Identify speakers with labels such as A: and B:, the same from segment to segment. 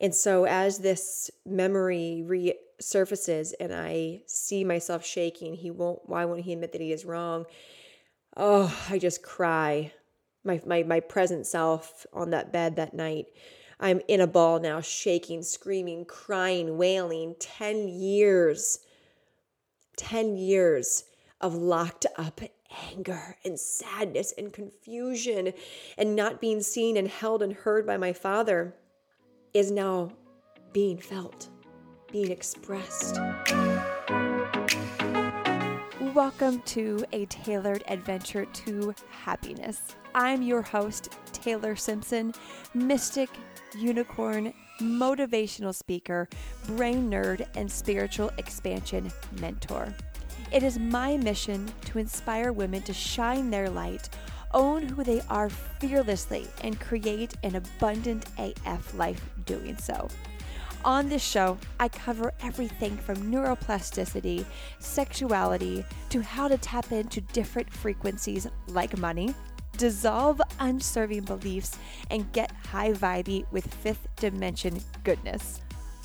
A: And so as this memory resurfaces and I see myself shaking, he won't why won't he admit that he is wrong? Oh, I just cry. My my my present self on that bed that night. I'm in a ball now, shaking, screaming, crying, wailing. 10 years. 10 years of locked up anger and sadness and confusion and not being seen and held and heard by my father is now being felt, being expressed.
B: Welcome to a tailored adventure to happiness. I'm your host, Taylor Simpson, mystic, unicorn, motivational speaker, brain nerd, and spiritual expansion mentor. It is my mission to inspire women to shine their light, own who they are fearlessly, and create an abundant AF life doing so. On this show, I cover everything from neuroplasticity, sexuality, to how to tap into different frequencies like money, dissolve unserving beliefs, and get high vibey with fifth dimension goodness.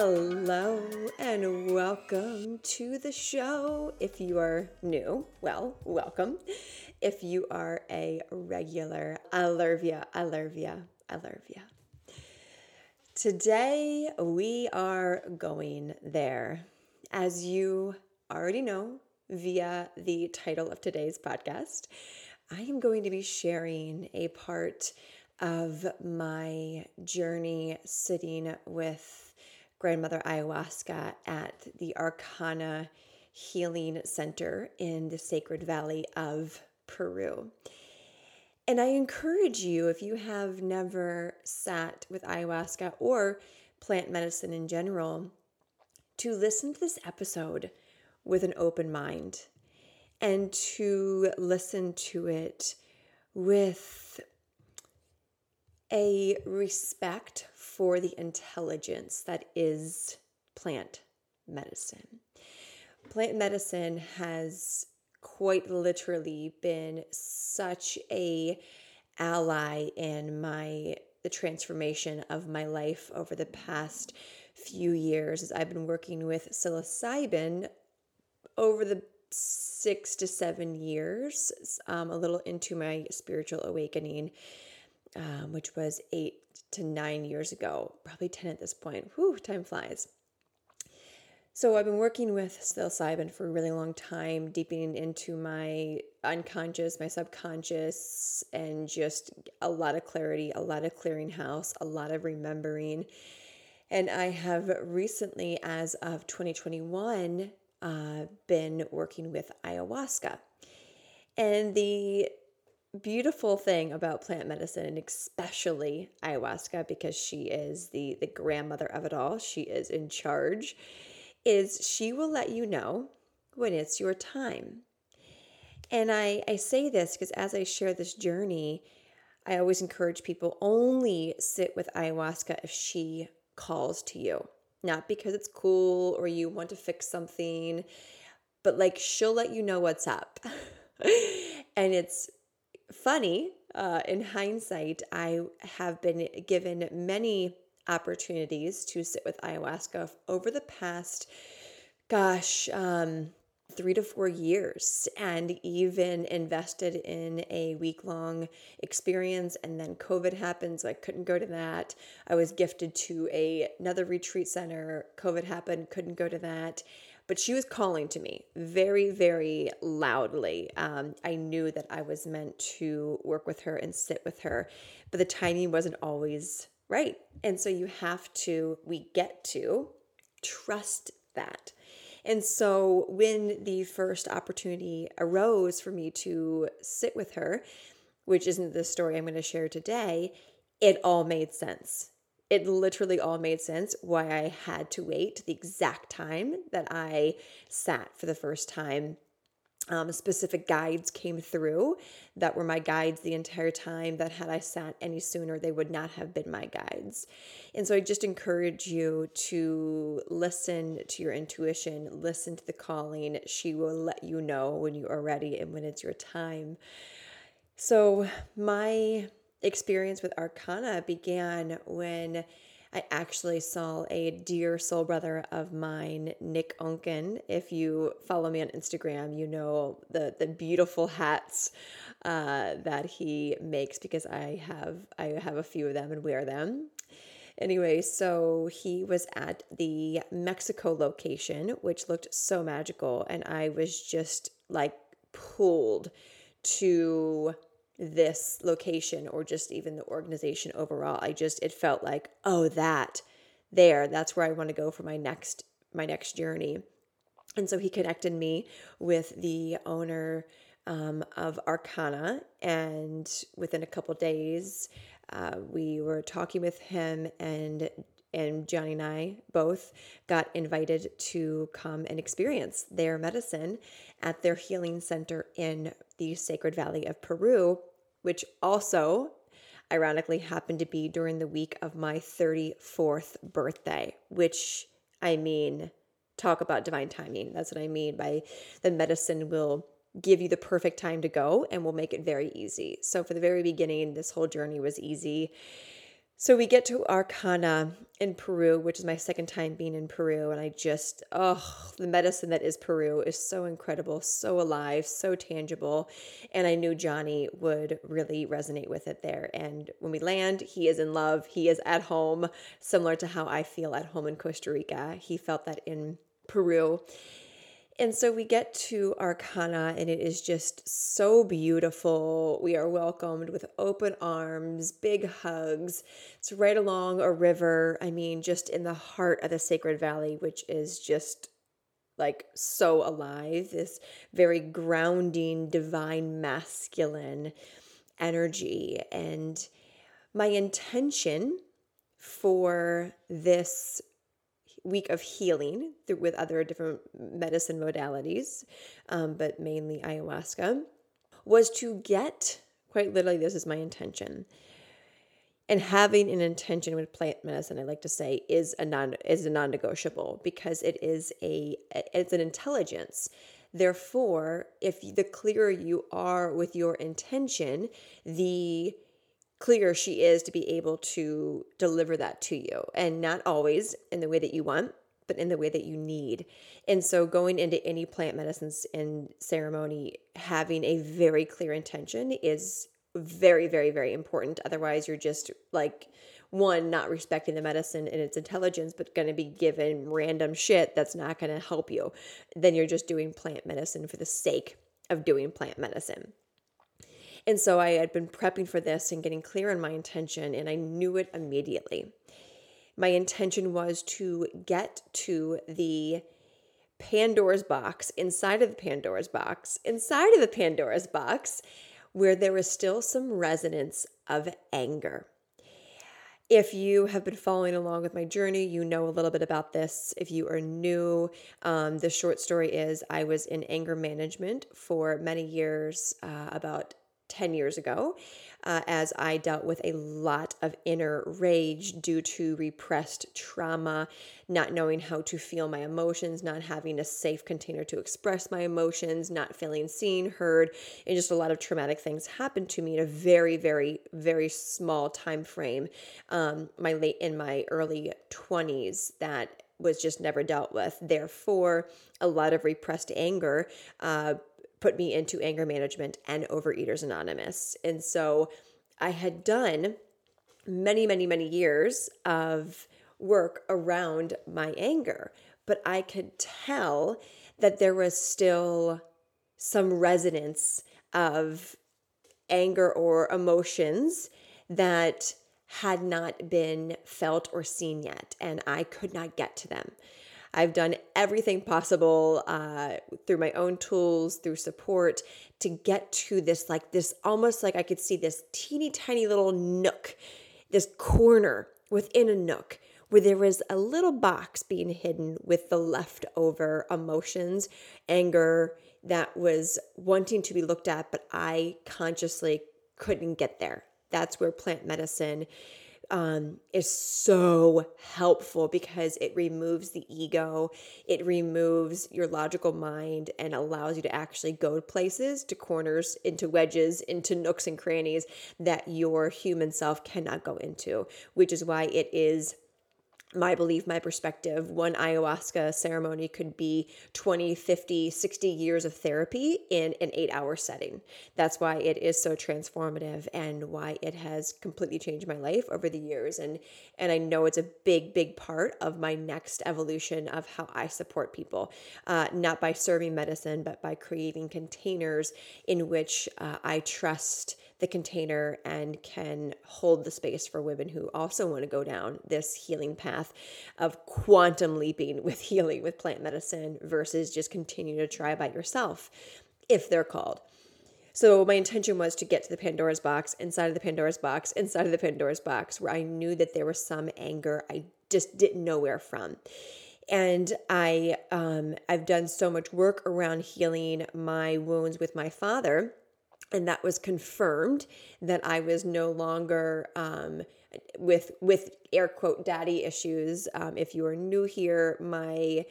A: Hello and welcome to the show. If you are new, well, welcome. If you are a regular, I love ya. Today we are going there. As you already know via the title of today's podcast, I am going to be sharing a part of my journey sitting with grandmother ayahuasca at the Arkana Healing Center in the Sacred Valley of Peru. And I encourage you, if you have never sat with ayahuasca or plant medicine in general, to listen to this episode with an open mind and to listen to it with a respect for the intelligence that is plant medicine. Plant medicine has quite literally been such a ally in my the transformation of my life over the past few years as I've been working with psilocybin over the six to seven years, um, a little into my spiritual awakening, um, which was eight to nine years ago, probably 10 at this point. Whew, time flies. So I've been working with psilocybin for a really long time, deepening into my unconscious, my subconscious, and just a lot of clarity, a lot of clearing house, a lot of remembering. And I have recently, as of 2021, uh, been working with ayahuasca. And the beautiful thing about plant medicine and especially ayahuasca because she is the the grandmother of it all. She is in charge is she will let you know when it's your time. And i i say this because as i share this journey i always encourage people only sit with ayahuasca if she calls to you. Not because it's cool or you want to fix something but like she'll let you know what's up. And it's funny, uh, in hindsight, I have been given many opportunities to sit with ayahuasca over the past, gosh, um, three to four years and even invested in a week long experience and then covid happened so i couldn't go to that. I was gifted to a, another retreat center covid happened couldn't go to that but she was calling to me very, very loudly. Um, I knew that I was meant to work with her and sit with her, but the timing wasn't always right. And so you have to, we get to trust that. And so when the first opportunity arose for me to sit with her, which isn't the story I'm going to share today, it all made sense. It literally all made sense why I had to wait the exact time that I sat for the first time. Um, specific guides came through that were my guides the entire time. That had I sat any sooner, they would not have been my guides. And so I just encourage you to listen to your intuition, listen to the calling. She will let you know when you are ready and when it's your time. So, my experience with Arkana began when I actually saw a dear soul brother of mine, Nick Unken. If you follow me on Instagram, you know the the beautiful hats uh, that he makes because I have I have a few of them and wear them. Anyway, so he was at the Mexico location, which looked so magical, and I was just like pulled to this location or just even the organization overall. I just it felt like, oh, that there, that's where I want to go for my next my next journey. And so he connected me with the owner um, of Arkana, and within a couple days, uh, we were talking with him and and Johnny and I both got invited to come and experience their medicine at their healing center in the Sacred Valley of Peru, which also ironically happened to be during the week of my 34th birthday, which I mean, talk about divine timing. That's what I mean by the medicine will give you the perfect time to go and will make it very easy. So, for the very beginning, this whole journey was easy. So we get to Arkana in Peru, which is my second time being in Peru. And I just, oh, the medicine that is Peru is so incredible, so alive, so tangible. And I knew Johnny would really resonate with it there. And when we land, he is in love. He is at home, similar to how I feel at home in Costa Rica. He felt that in Peru. And so we get to Arkana, and it is just so beautiful. We are welcomed with open arms, big hugs. It's right along a river. I mean, just in the heart of the Sacred Valley, which is just like so alive. This very grounding, divine, masculine energy. And my intention for this week of healing through, with other different medicine modalities, um, but mainly ayahuasca, was to get quite literally, this is my intention. And having an intention with plant medicine, I like to say, is a non is a non-negotiable because it is a it's an intelligence. Therefore, if the clearer you are with your intention, the clear she is to be able to deliver that to you and not always in the way that you want but in the way that you need. And so going into any plant medicines and ceremony having a very clear intention is very very very important. Otherwise you're just like one not respecting the medicine and its intelligence but going to be given random shit that's not going to help you. Then you're just doing plant medicine for the sake of doing plant medicine and so I had been prepping for this and getting clear on my intention, and I knew it immediately. My intention was to get to the Pandora's box, inside of the Pandora's box, inside of the Pandora's box, where there was still some resonance of anger. If you have been following along with my journey, you know a little bit about this. If you are new, um, the short story is I was in anger management for many years, uh, about 10 years ago, uh, as I dealt with a lot of inner rage due to repressed trauma, not knowing how to feel my emotions, not having a safe container to express my emotions, not feeling seen, heard, and just a lot of traumatic things happened to me in a very, very, very small time frame. Um, my late in my early 20s that was just never dealt with. Therefore, a lot of repressed anger uh, put me into anger management and Overeaters Anonymous. And so I had done many, many, many years of work around my anger, but I could tell that there was still some resonance of anger or emotions that had not been felt or seen yet, and I could not get to them. I've done everything possible uh, through my own tools, through support to get to this, like this almost like I could see this teeny tiny little nook, this corner within a nook where there was a little box being hidden with the leftover emotions, anger that was wanting to be looked at, but I consciously couldn't get there. That's where plant medicine um, is so helpful because it removes the ego, it removes your logical mind, and allows you to actually go to places, to corners, into wedges, into nooks and crannies that your human self cannot go into, which is why it is my belief, my perspective, one ayahuasca ceremony could be 20, 50, 60 years of therapy in an eight hour setting. That's why it is so transformative and why it has completely changed my life over the years. And, and I know it's a big, big part of my next evolution of how I support people, uh, not by serving medicine, but by creating containers in which uh, I trust the container and can hold the space for women who also want to go down this healing path of quantum leaping with healing with plant medicine versus just continue to try by yourself if they're called. So my intention was to get to the Pandora's box, inside of the Pandora's box, inside of the Pandora's box, where I knew that there was some anger I just didn't know where from. And I um, I've done so much work around healing my wounds with my father and that was confirmed that I was no longer um, with with air quote daddy issues. Um, if you are new here, my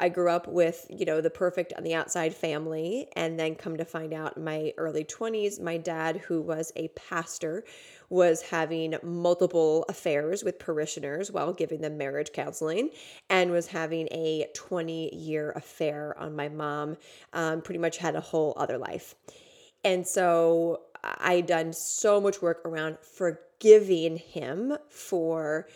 A: I grew up with you know the perfect on the outside family, and then come to find out in my early twenties, my dad, who was a pastor, was having multiple affairs with parishioners while giving them marriage counseling, and was having a twenty year affair on my mom. Um, pretty much had a whole other life. And so I done so much work around forgiving him for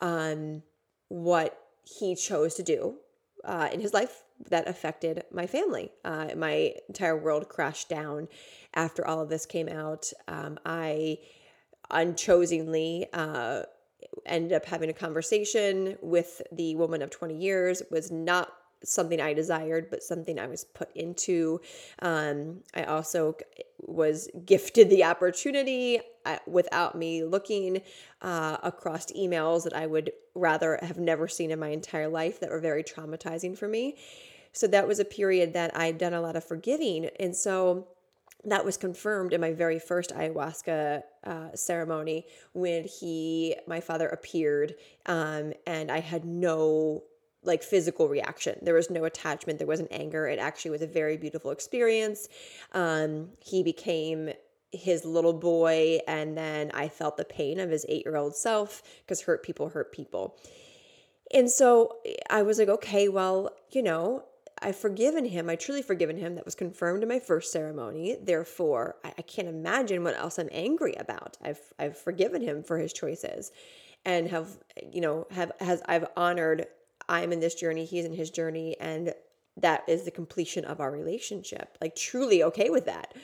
A: um, what he chose to do uh, in his life that affected my family. Uh, my entire world crashed down after all of this came out. Um, I unchosenly uh, ended up having a conversation with the woman of 20 years, was not something I desired, but something I was put into. Um, I also was gifted the opportunity uh, without me looking uh, across emails that I would rather have never seen in my entire life that were very traumatizing for me. So that was a period that I'd done a lot of forgiving. And so that was confirmed in my very first ayahuasca uh, ceremony when he, my father, appeared, um, and I had no like physical reaction. There was no attachment, there wasn't anger. It actually was a very beautiful experience. Um, he became his little boy, and then I felt the pain of his eight year old self because hurt people hurt people. And so I was like, okay, well, you know, I've forgiven him. I truly forgiven him. That was confirmed in my first ceremony. Therefore, I, I can't imagine what else I'm angry about. I've I've forgiven him for his choices, and have you know have has I've honored I'm in this journey, he's in his journey, and that is the completion of our relationship. Like, truly okay with that.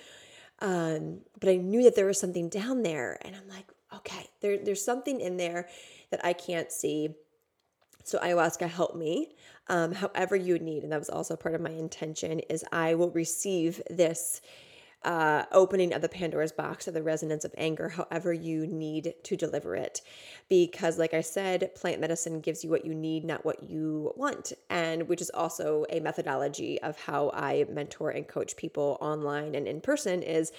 A: Um, but I knew that there was something down there, and I'm like, okay, there, there's something in there that I can't see. So ayahuasca helped me, um, however you need, and that was also part of my intention. Is I will receive this uh, opening of the Pandora's box of the resonance of anger, however you need to deliver it. Because, like I said, plant medicine gives you what you need, not what you want, and which is also a methodology of how I mentor and coach people online and in person. Is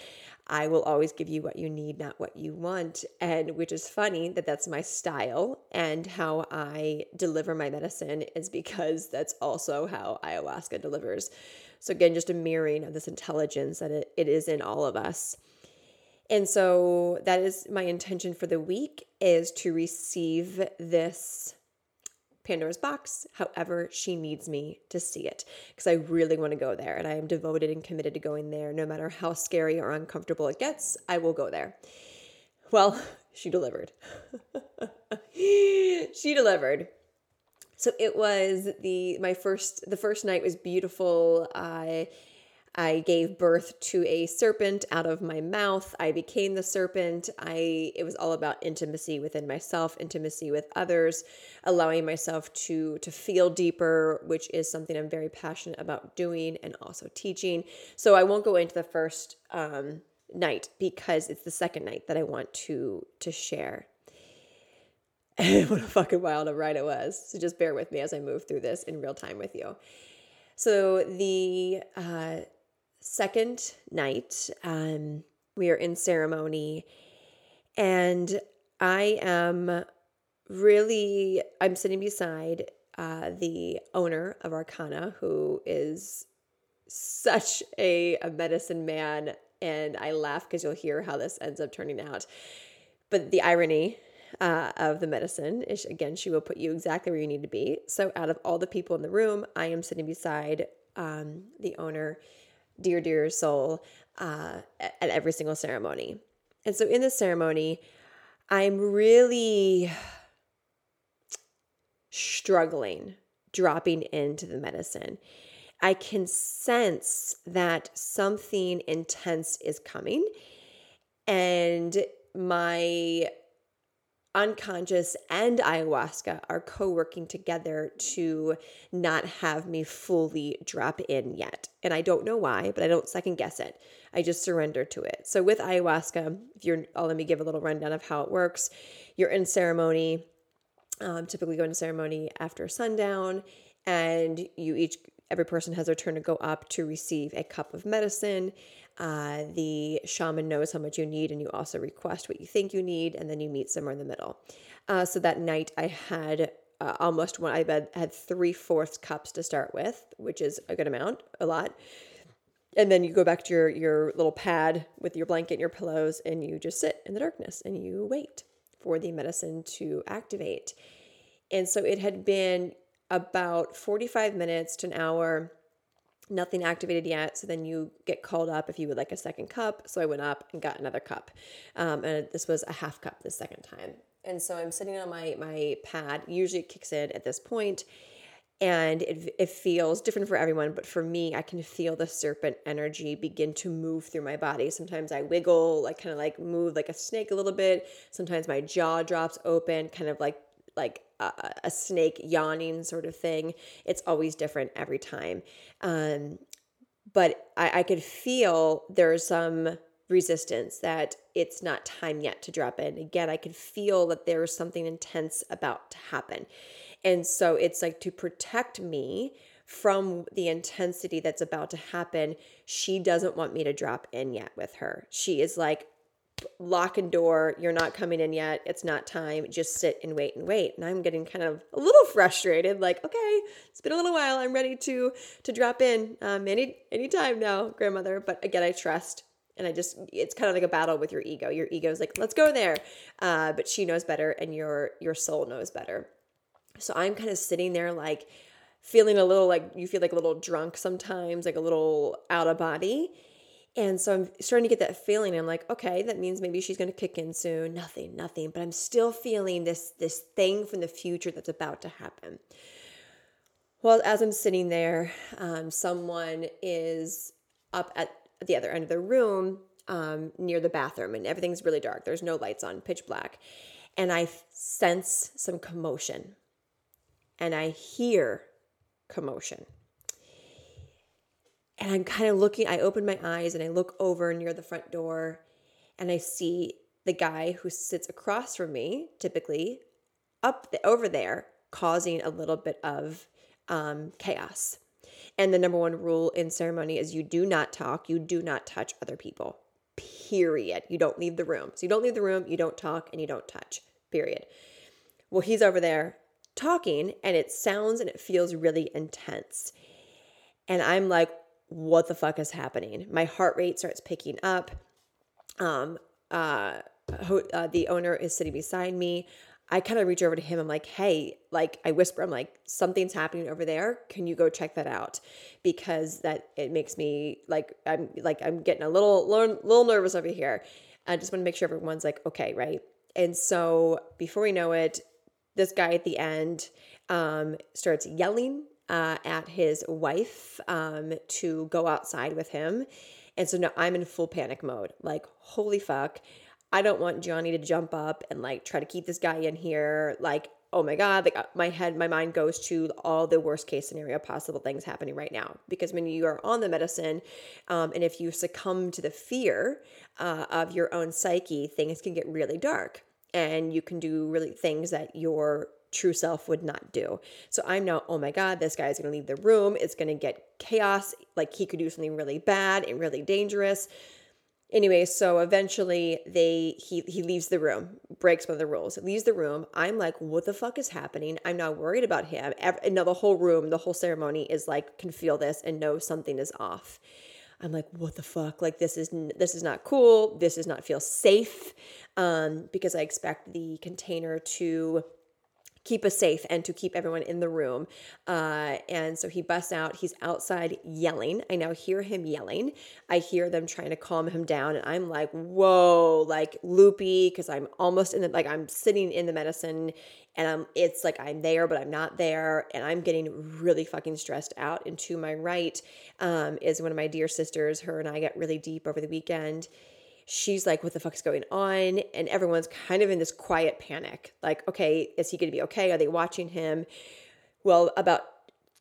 A: I will always give you what you need, not what you want. And which is funny that that's my style and how I deliver my medicine is because that's also how ayahuasca delivers. So, again, just a mirroring of this intelligence that it, it is in all of us. And so that is my intention for the week is to receive this Pandora's box however she needs me to see it because I really want to go there and I am devoted and committed to going there no matter how scary or uncomfortable it gets I will go there. Well, she delivered. she delivered so it was the my first the first night was beautiful. I I gave birth to a serpent out of my mouth. I became the serpent. I it was all about intimacy within myself, intimacy with others, allowing myself to to feel deeper, which is something I'm very passionate about doing and also teaching. So I won't go into the first um, night because it's the second night that I want to to share what a fucking wild a ride it was. So just bear with me as I move through this in real time with you. So the uh, second night, um, we are in ceremony, and I am really I'm sitting beside uh, the owner of Arkana, who is such a, a medicine man, and I laugh because you'll hear how this ends up turning out. But the irony uh, of the medicine again, she will put you exactly where you need to be. So, out of all the people in the room, I am sitting beside um, the owner, dear, dear soul, uh, at every single ceremony. And so, in this ceremony, I'm really struggling dropping into the medicine. I can sense that something intense is coming, and my unconscious and ayahuasca are co working together to not have me fully drop in yet. And I don't know why, but I don't second guess it. I just surrender to it. So with ayahuasca, if you're, oh, let me give a little rundown of how it works. You're in ceremony, um, typically go into ceremony after sundown, and you each, every person has their turn to go up to receive a cup of medicine. Uh, the shaman knows how much you need, and you also request what you think you need, and then you meet somewhere in the middle. Uh, so that night, I had uh, almost one. I had, three fourths cups to start with, which is a good amount, a lot. And then you go back to your your little pad with your blanket and your pillows, and you just sit in the darkness and you wait for the medicine to activate. And so it had been about 45 minutes to an hour nothing activated yet. So then you get called up if you would like a second cup. So I went up and got another cup. Um, and this was a half cup the second time. And so I'm sitting on my my pad. Usually it kicks in at this point, and it, it feels different for everyone. But for me, I can feel the serpent energy begin to move through my body. Sometimes I wiggle, like kind of like move like a snake a little bit. Sometimes my jaw drops open, kind of like like a, snake yawning sort of thing. It's always different every time. Um, but I, I could feel there's some resistance that it's not time yet to drop in. Again, I could feel that there's something intense about to happen. And so it's like to protect me from the intensity that's about to happen, she doesn't want me to drop in yet with her. She is like, lock and door you're not coming in yet it's not time just sit and wait and wait. And i'm getting kind of a little frustrated like okay it's been a little while i'm ready to to drop in um any anytime now grandmother. But again i trust and i just it's kind of like a battle with your ego. Your ego is like let's go there. Uh but she knows better and your your soul knows better. So i'm kind of sitting there like feeling a little like you feel like a little drunk sometimes like a little out of body and so I'm starting to get that feeling. I'm like, okay, that means maybe she's going to kick in soon. Nothing, nothing. But I'm still feeling this this thing from the future that's about to happen. Well, as I'm sitting there, um, someone is up at the other end of the room um, near the bathroom, and everything's really dark. There's no lights on, pitch black. And I sense some commotion, and I hear commotion and I'm kind of looking, I open my eyes and I look over near the front door and I see the guy who sits across from me, typically up the, over there, causing a little bit of um, chaos. And the number one rule in ceremony is you do not talk, you do not touch other people. Period. You don't leave the room. So you don't leave the room, you don't talk, and you don't touch. Period. Well, he's over there talking, and it sounds and it feels really intense. And I'm like, what the fuck is happening? My heart rate starts picking up. Um, uh, uh, the owner is sitting beside me. I kind of reach over to him. I'm like, hey, like I whisper, I'm like, something's happening over there. Can you go check that out? Because that it makes me like I'm like I'm getting a little little, little nervous over here. I just want to make sure everyone's like okay, right? And so before we know it, this guy at the end um, starts yelling uh, at his wife um, to go outside with him. And so now I'm in full panic mode. Like, holy fuck. I don't want Johnny to jump up and like try to keep this guy in here. Like, oh my God, like uh, my head, my mind goes to all the worst case scenario possible things happening right now. Because when you are on the medicine, um, and if you succumb to the fear uh, of your own psyche, things can get really dark. and you can do really things that your true self would not do. So I'm now, oh my God, this guy is gonna leave the room. It's gonna get chaos. Like he could do something really bad and really dangerous. Anyway, so eventually they he he leaves the room, breaks one of the rules, leaves the room. I'm like, what the fuck is happening? I'm not worried about him. And now the whole room, the whole ceremony is like can feel this and know something is off. I'm like, what the fuck? Like this is this is not cool. This does not feel safe, um, because I expect the container to keep us safe and to keep everyone in the room. Uh, and so he busts out. He's outside yelling. I now hear him yelling. I hear them trying to calm him down. And I'm like, whoa, like loopy, because I'm almost in the, like, I'm sitting in the medicine and I'm, it's like I'm there, but I'm not there. And I'm getting really fucking stressed out. And to my right um, is one of my dear sisters. Her and I got really deep over the weekend she's like, what the is going on? And everyone's kind of in this quiet panic. Like, okay, is he going to be okay? Are they watching him? Well, about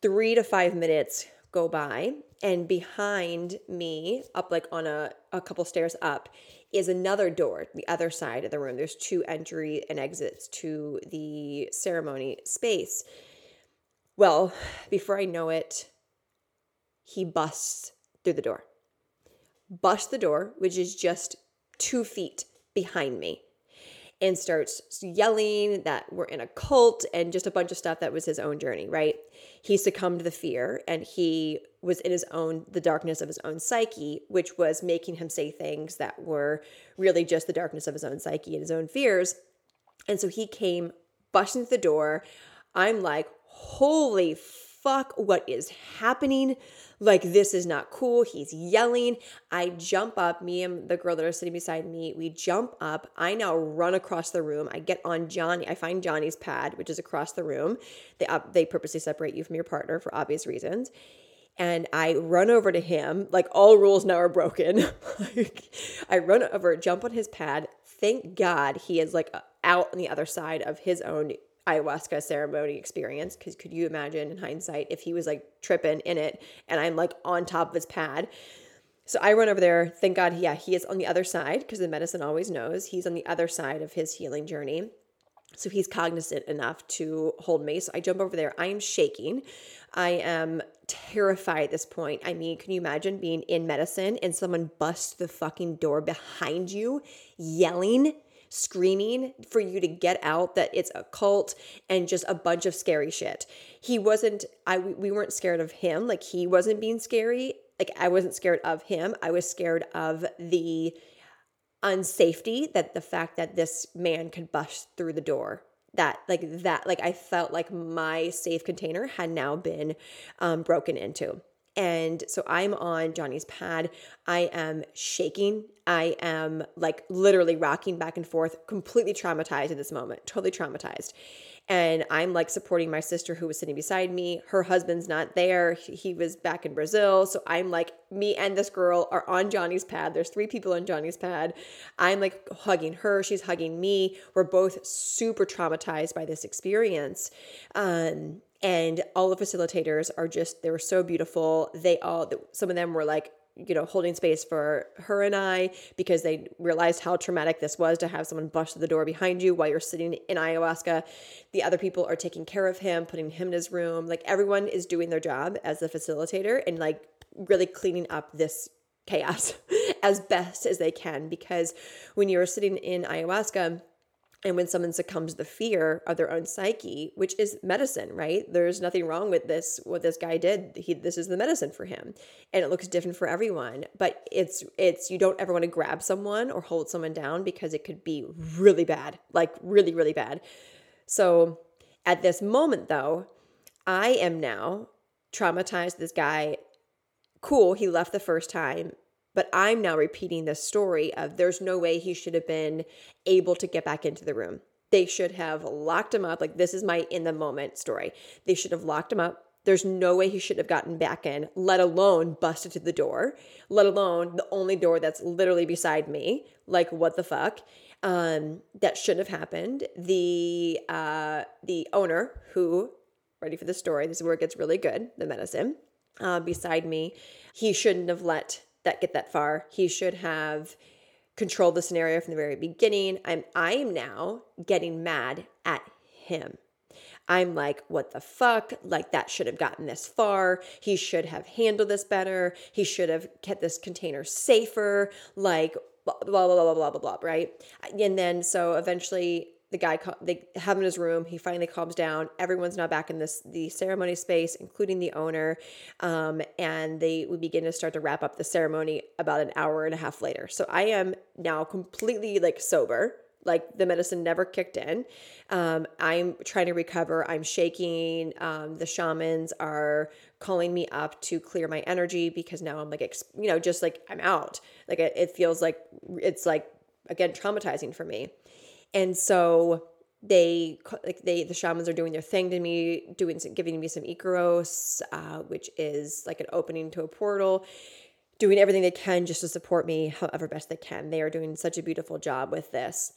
A: three to five minutes go by, and behind me, up like on a, a couple stairs up, is another door, the other side of the room. There's two entry and exits to the ceremony space. Well, before I know it, he busts through the door bust the door, which is just two feet behind me, and starts yelling that we're in a cult and just a bunch of stuff that was his own journey, right? He succumbed to the fear and he was in his own, the darkness of his own psyche, which was making him say things that were really just the darkness of his own psyche and his own fears. And so he came busting through the door. I'm like, holy fuck, what is happening? Like, this is not cool. He's yelling. I jump up, me and the girl that are sitting beside me, we jump up. I now run across the room. I get on Johnny. I find Johnny's pad, which is across the room. They, uh, they purposely separate you from your partner for obvious reasons and I run over to him, like all rules now are broken. like I run over, jump on his pad. Thank God he is like out on the other side of his own ayahuasca ceremony experience because could you imagine in hindsight if he was like tripping in it and I'm like on top of his pad. So I run over there. Thank God, yeah, he is on the other side because the medicine always knows he's on the other side of his healing journey. So he's cognizant enough to hold me. So I jump over there. I am shaking. I am terrified at this point. I mean, can you imagine being in medicine and someone busts the fucking door behind you, yelling? Screaming for you to get out that it's a cult and just a bunch of scary shit. He wasn't I we weren't scared of him, like he wasn't being scary. Like I wasn't scared of him. I was scared of the unsafety that the fact that this man could bust through the door that like that like i felt like my safe container had now been um, broken into and so I'm on Johnny's pad. I am shaking. I am like literally rocking back and forth, completely traumatized at this moment, totally traumatized. And I'm like supporting my sister who was sitting beside me. Her husband's not there. He was back in Brazil. So I'm like, me and this girl are on Johnny's pad. There's three people on Johnny's pad. I'm like hugging her. She's hugging me. We're both super traumatized by this experience. Um, and all the facilitators are just they were so beautiful. They all some of them were like you know holding space for her and i because they realized how traumatic this was to have someone bust the door behind you while you're sitting in ayahuasca. The other people are taking care of him putting him in his room. Like everyone is doing their job as the facilitator and like really cleaning up this chaos as best as they can because when you're sitting in ayahuasca and when someone succumbs to the fear of their own psyche which is medicine right? There's nothing wrong with this what this guy did. He this is the medicine for him. And it looks different for everyone. But it's it's you don't ever want to grab someone or hold someone down because it could be really bad like really really bad. So at this moment though i am now traumatized this guy. Cool he left the first time but I'm now repeating the story of there's no way he should have been able to get back into the room. They should have locked him up. Like, this is my in the moment story. They should have locked him up. There's no way he should have gotten back in, let alone busted to the door, let alone the only door that's literally beside me. Like, what the fuck? Um, that shouldn't have happened. The uh, the owner who, ready for the story, this is where it gets really good, the medicine, uh, beside me, he shouldn't have let that get that far. He should have controlled the scenario from the very beginning. I'm I'm now getting mad at him. I'm like, what the fuck? Like, that should have gotten this far. He should have handled this better. He should have kept this container safer. Like, blah, blah, blah, blah, blah, blah, blah, right? And then, so eventually, the guy they have him in his room he finally calms down everyone's now back in this the ceremony space including the owner um, and they we begin to start to wrap up the ceremony about an hour and a half later so i am now completely like sober like the medicine never kicked in. Um, I'm trying to recover. I'm shaking. Um, the shamans are calling me up to clear my energy because now I'm like, you know, just like I'm out. Like it, it feels like it's like again traumatizing for me. And so they like they the shamans are doing their thing to me, doing giving me some Icaros, uh, which is like an opening to a portal doing everything they can just to support me however best they can. They are doing such a beautiful job with this.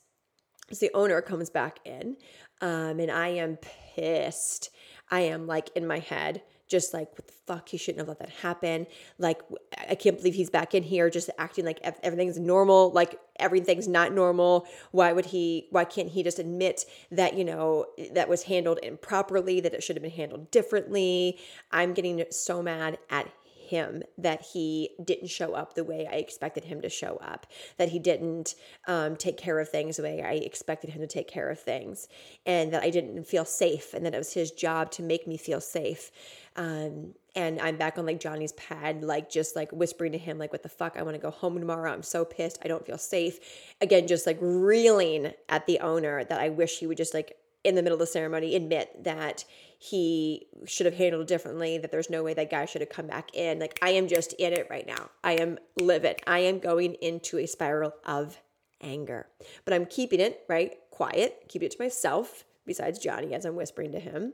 A: So the owner comes back in, um, and I am pissed. I am like in my head, just like, what the fuck? He shouldn't have let that happen. Like, I can't believe he's back in here just acting like everything's normal. Like, everything's not normal. Why would he, why can't he just admit that, you know, that was handled improperly, that it should have been handled differently? I'm getting so mad at him that he didn't show up the way I expected him to show up, that he didn't um, take care of things the way I expected him to take care of things, and that I didn't feel safe, and that it was his job to make me feel safe. Um, and I'm back on like Johnny's pad, like just like whispering to him, like, what the fuck? I want to go home tomorrow. I'm so pissed. I don't feel safe. Again, just like reeling at the owner that I wish he would just like in the middle of the ceremony admit that he should have handled differently, that there's no way that guy should have come back in. Like, I am just in it right now. I am livid. I am going into a spiral of anger, but I'm keeping it, right? Quiet, keep it to myself, besides Johnny as I'm whispering to him.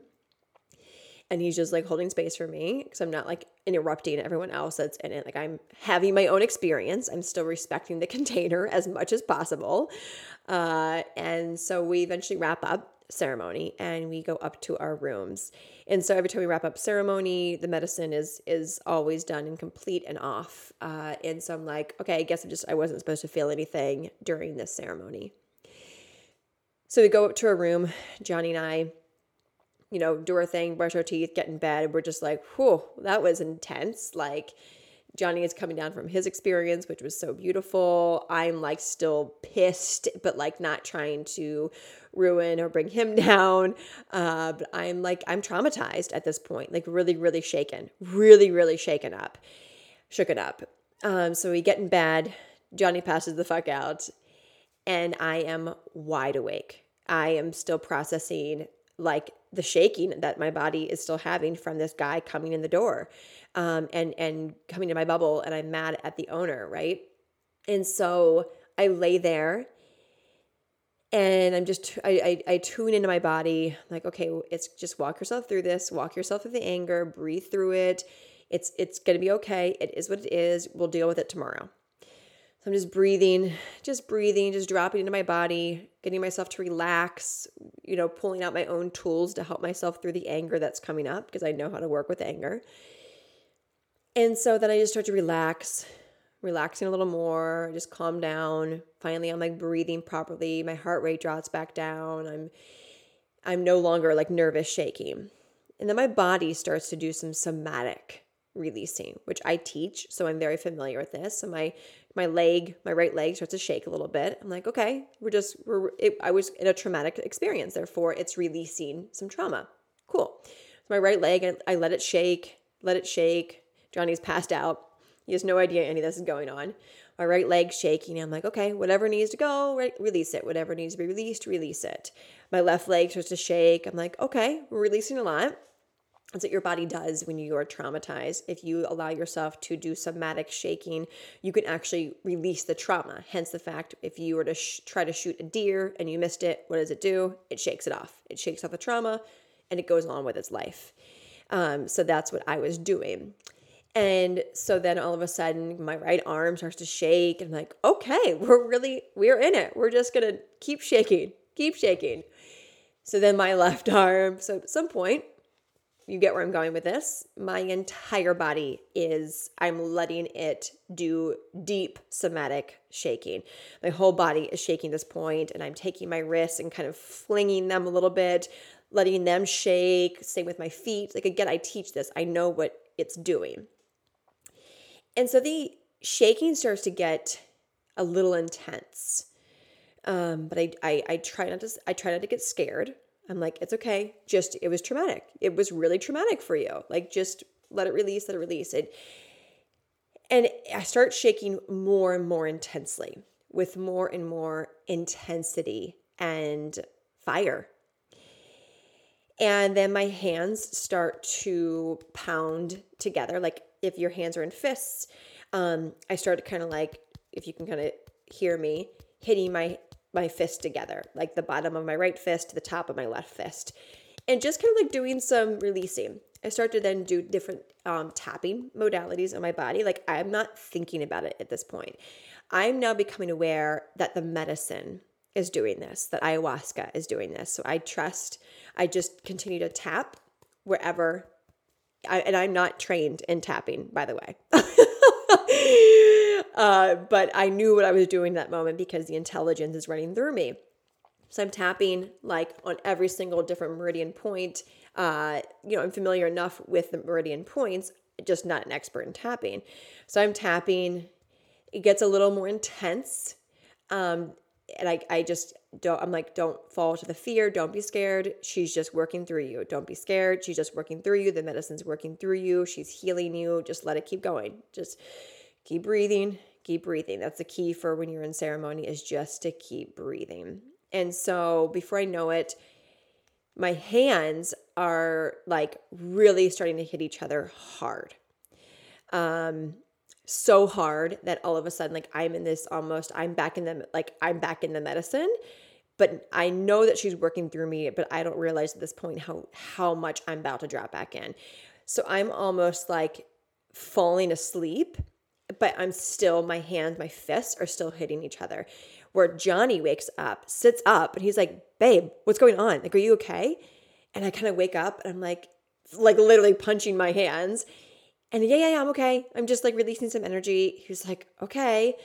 A: And he's just like holding space for me because I'm not like interrupting everyone else that's in it. Like I'm having my own experience. I'm still respecting the container as much as possible. Uh, and so we eventually wrap up ceremony and we go up to our rooms. And so every time we wrap up ceremony, the medicine is is always done and complete and off. Uh, and so I'm like, okay, I guess I just I wasn't supposed to feel anything during this ceremony. So we go up to our room, Johnny and I, you know, do our thing, brush our teeth, get in bed. We're just like, whew, that was intense. Like Johnny is coming down from his experience, which was so beautiful. I'm like still pissed, but like not trying to ruin or bring him down. Uh, but I'm like, I'm traumatized at this point, like really, really shaken, really, really shaken up, shook it up. Um, so we get in bed. Johnny passes the fuck out, and I am wide awake. I am still processing like the shaking that my body is still having from this guy coming in the door um, and and coming to my bubble and i'm mad at the owner right? And so i lay there and i'm just I, I, I tune into my body like okay it's just walk yourself through this walk yourself through the anger breathe through it. It's it's gonna be okay. It is what it is. We'll deal with it tomorrow so i'm just breathing just breathing just dropping into my body getting myself to relax you know pulling out my own tools to help myself through the anger that's coming up because i know how to work with anger and so then i just start to relax relaxing a little more, just calm down. Finally, I'm like breathing properly. My heart rate drops back down. I'm I'm no longer like nervous shaking. And then my body starts to do some somatic releasing, which I teach, so I'm very familiar with this. So my my leg, my right leg starts to shake a little bit. I'm like, okay, we're just we're it, I was in a traumatic experience, therefore it's releasing some trauma. Cool. So my right leg, I, I let it shake, let it shake. Johnny's passed out he has no idea any of this is going on. My right leg shaking. I'm like, okay, whatever needs to go, right, release it. Whatever needs to be released, release it. My left leg starts to shake. I'm like, okay, we're releasing a lot. That's what your body does when you are traumatized. If you allow yourself to do somatic shaking, you can actually release the trauma. Hence the fact if you were to sh- try to shoot a deer and you missed it, what does it do? It shakes it off. It shakes off the trauma and it goes on with its life. Um, so that's what I was doing. And so then all of a sudden, my right arm starts to shake. And I'm like, okay, we're really, we're in it. We're just going to keep shaking, keep shaking. So then my left arm, so at some point, you get where I'm going with this. My entire body is, I'm letting it do deep somatic shaking. My whole body is shaking this point, and I'm taking my wrists and kind of flinging them a little bit, letting them shake. Same with my feet. Like, again, I teach this, I know what it's doing. And so the shaking starts to get a little intense. Um, but I, I, I try not to, I try not to get scared. I'm like, it's okay. Just, it was traumatic. It was really traumatic for you. Like, just let it release, let it release. It, and I start shaking more and more intensely with more and more intensity and fire. And then my hands start to pound together. Like if your hands are in fists, um, I start to kind of like, if you can kind of hear me, hitting my my fist together, like the bottom of my right fist to the top of my left fist, and just kind of like doing some releasing. I start to then do different um, tapping modalities on my body. Like I'm not thinking about it at this point. I'm now becoming aware that the medicine is doing this, that ayahuasca is doing this. So I trust, I just continue to tap wherever, I, and I'm not trained in tapping, by the way. uh, but I knew what I was doing that moment because the intelligence is running through me. So I'm tapping like on every single different meridian point. Uh, you know, I'm familiar enough with the meridian points, just not an expert in tapping. So I'm tapping. It gets a little more intense. Um, and I, I just don't, I'm like, don't fall to the fear. Don't be scared. She's just working through you. Don't be scared. She's just working through you. The medicine's working through you. She's healing you. Just let it keep going. Just keep breathing. Keep breathing. That's the key for when you're in ceremony is just to keep breathing. And so before I know it, my hands are like really starting to hit each other hard. Um, so hard that all of a sudden like i'm in this almost i'm back in the like i'm back in the medicine but i know that she's working through me but i don't realize at this point how how much i'm about to drop back in so i'm almost like falling asleep but i'm still my hands my fists are still hitting each other where johnny wakes up sits up and he's like babe what's going on like are you okay and i kind of wake up and i'm like like literally punching my hands and yeah, yeah, yeah, I'm okay. I'm just like releasing some energy. He was like, okay.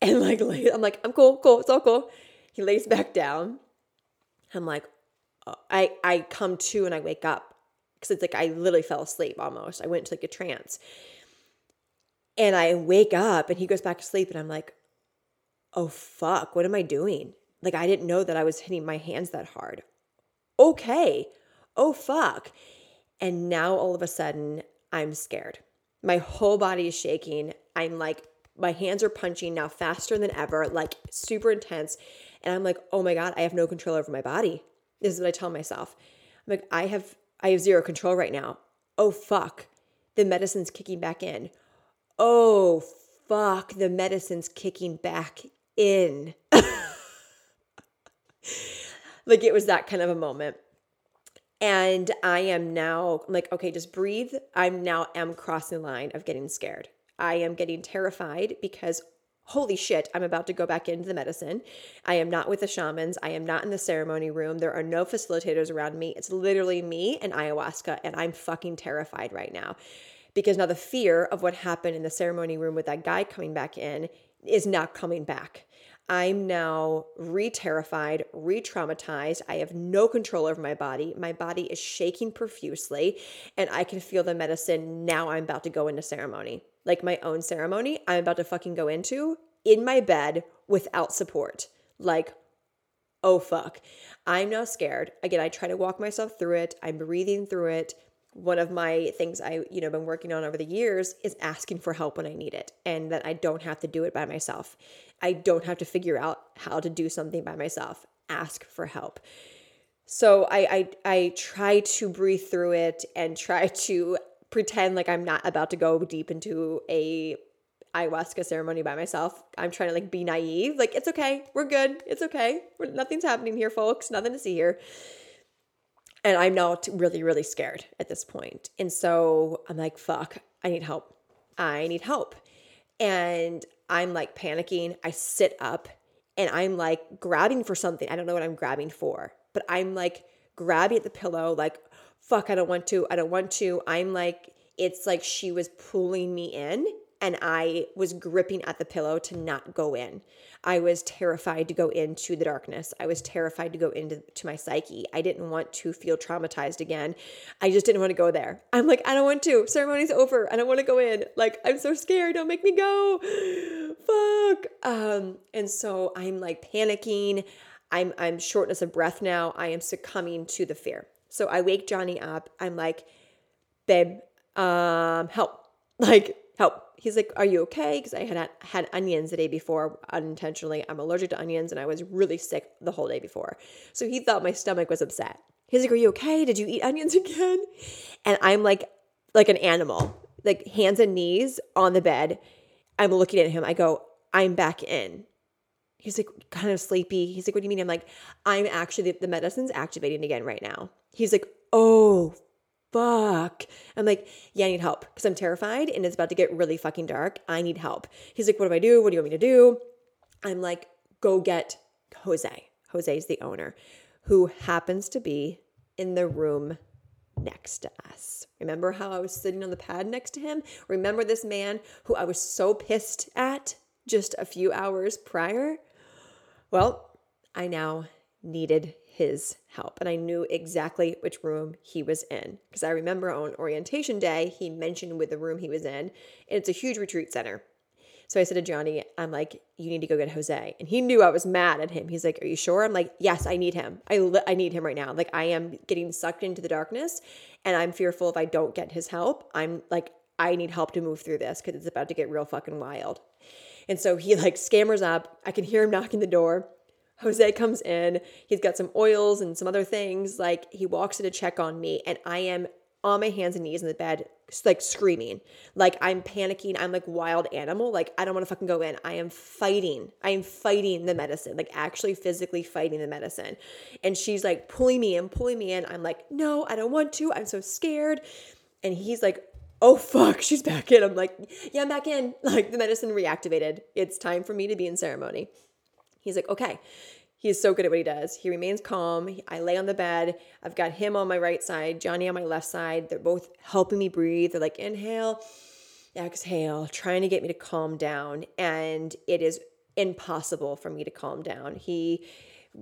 A: And like, I'm like, I'm cool, cool, it's all cool. He lays back down. I'm like, uh, I I come to and I wake up because it's like I literally fell asleep almost. I went to like a trance. And I wake up and he goes back to sleep and I'm like, oh fuck, what am I doing? Like I didn't know that I was hitting my hands that hard. Okay. Oh fuck. And now all of a sudden I'm scared. My whole body is shaking. I'm like, my hands are punching now faster than ever, like super intense. And I'm like, oh my God, I have no control over my body. This is what I tell myself. I'm like, I have I have zero control right now. Oh fuck. The medicine's kicking back in. Oh fuck, the medicine's kicking back in. like it was that kind of a moment. And I am now like, okay, just breathe. I'm now am crossing the line of getting scared. I am getting terrified because holy shit, I'm about to go back into the medicine. I am not with the shamans. I am not in the ceremony room. There are no facilitators around me. It's literally me and ayahuasca, and I'm fucking terrified right now. Because now the fear of what happened in the ceremony room with that guy coming back in is not coming back. I'm now re terrified, re traumatized. I have no control over my body. My body is shaking profusely, and I can feel the medicine. Now I'm about to go into ceremony, like my own ceremony. I'm about to fucking go into in my bed without support. Like, oh fuck. I'm now scared. Again, I try to walk myself through it. I'm breathing through it one of my things I, you know, been working on over the years is asking for help when I need it and that I don't have to do it by myself. I don't have to figure out how to do something by myself. Ask for help. So I I I try to breathe through it and try to pretend like I'm not about to go deep into a ayahuasca ceremony by myself. I'm trying to like be naive. Like it's okay. We're good. It's okay. We're, nothing's happening here, folks. Nothing to see here and I'm now really, really scared at this point. And so I'm like, fuck, I need help. I need help. And I'm like panicking. I sit up and I'm like grabbing for something. I don't know what I'm grabbing for, but I'm like grabbing at the pillow, like, fuck, I don't want to. I don't want to. I'm like, it's like she was pulling me in and I was gripping at the pillow to not go in. I was terrified to go into the darkness. I was terrified to go into to my psyche. I didn't want to feel traumatized again. I just didn't want to go there. I'm like, I don't want to. Ceremony's over. I don't want to go in. Like, I'm so scared. Don't make me go. Fuck. Um, and so I'm like panicking. I'm I'm shortness of breath now. I am succumbing to the fear. So I wake Johnny up. I'm like, babe, um, help. Like, help. He's like, are you okay? Because I had had onions the day before unintentionally. I'm allergic to onions and I was really sick the whole day before. So he thought my stomach was upset. He's like, are you okay? Did you eat onions again? And I'm like, like an animal, like hands and knees on the bed. I'm looking at him. I go, I'm back in. He's like, kind of sleepy. He's like, what do you mean? I'm like, I'm actually, the, medicine's activating again right now. He's like, oh, fuck. I'm like, yeah, I need help because I'm terrified and it's about to get really fucking dark. I need help. He's like, what do I do? What do you want me to do? I'm like, go get Jose. Jose is the owner who happens to be in the room next to us. Remember how I was sitting on the pad next to him? Remember this man who I was so pissed at just a few hours prior? Well, I now needed his help. And I knew exactly which room he was in because I remember on orientation day, he mentioned with the room he was in, and it's a huge retreat center. So I said to Johnny, I'm like, you need to go get Jose. And he knew I was mad at him. He's like, Are you sure? I'm like, Yes, I need him. I, li- I need him right now. Like, I am getting sucked into the darkness and I'm fearful if I don't get his help. I'm like, I need help to move through this because it's about to get real fucking wild. And so he like scammers up. I can hear him knocking the door. Jose comes in. He's got some oils and some other things. Like he walks in to check on me, and I am on my hands and knees in the bed, like screaming. Like I'm panicking. I'm like wild animal. Like I don't want to fucking go in. I am fighting. I am fighting the medicine, like actually physically fighting the medicine. And she's like pulling me in, pulling me in. I'm like, no, I don't want to. I'm so scared. And he's like, oh fuck, she's back in. I'm like, yeah, I'm back in. Like the medicine reactivated. It's time for me to be in ceremony. He's like, okay. He's so good at what he does. He remains calm. I lay on the bed. I've got him on my right side, Johnny on my left side. They're both helping me breathe. They're like, inhale, exhale, trying to get me to calm down. And it is impossible for me to calm down. He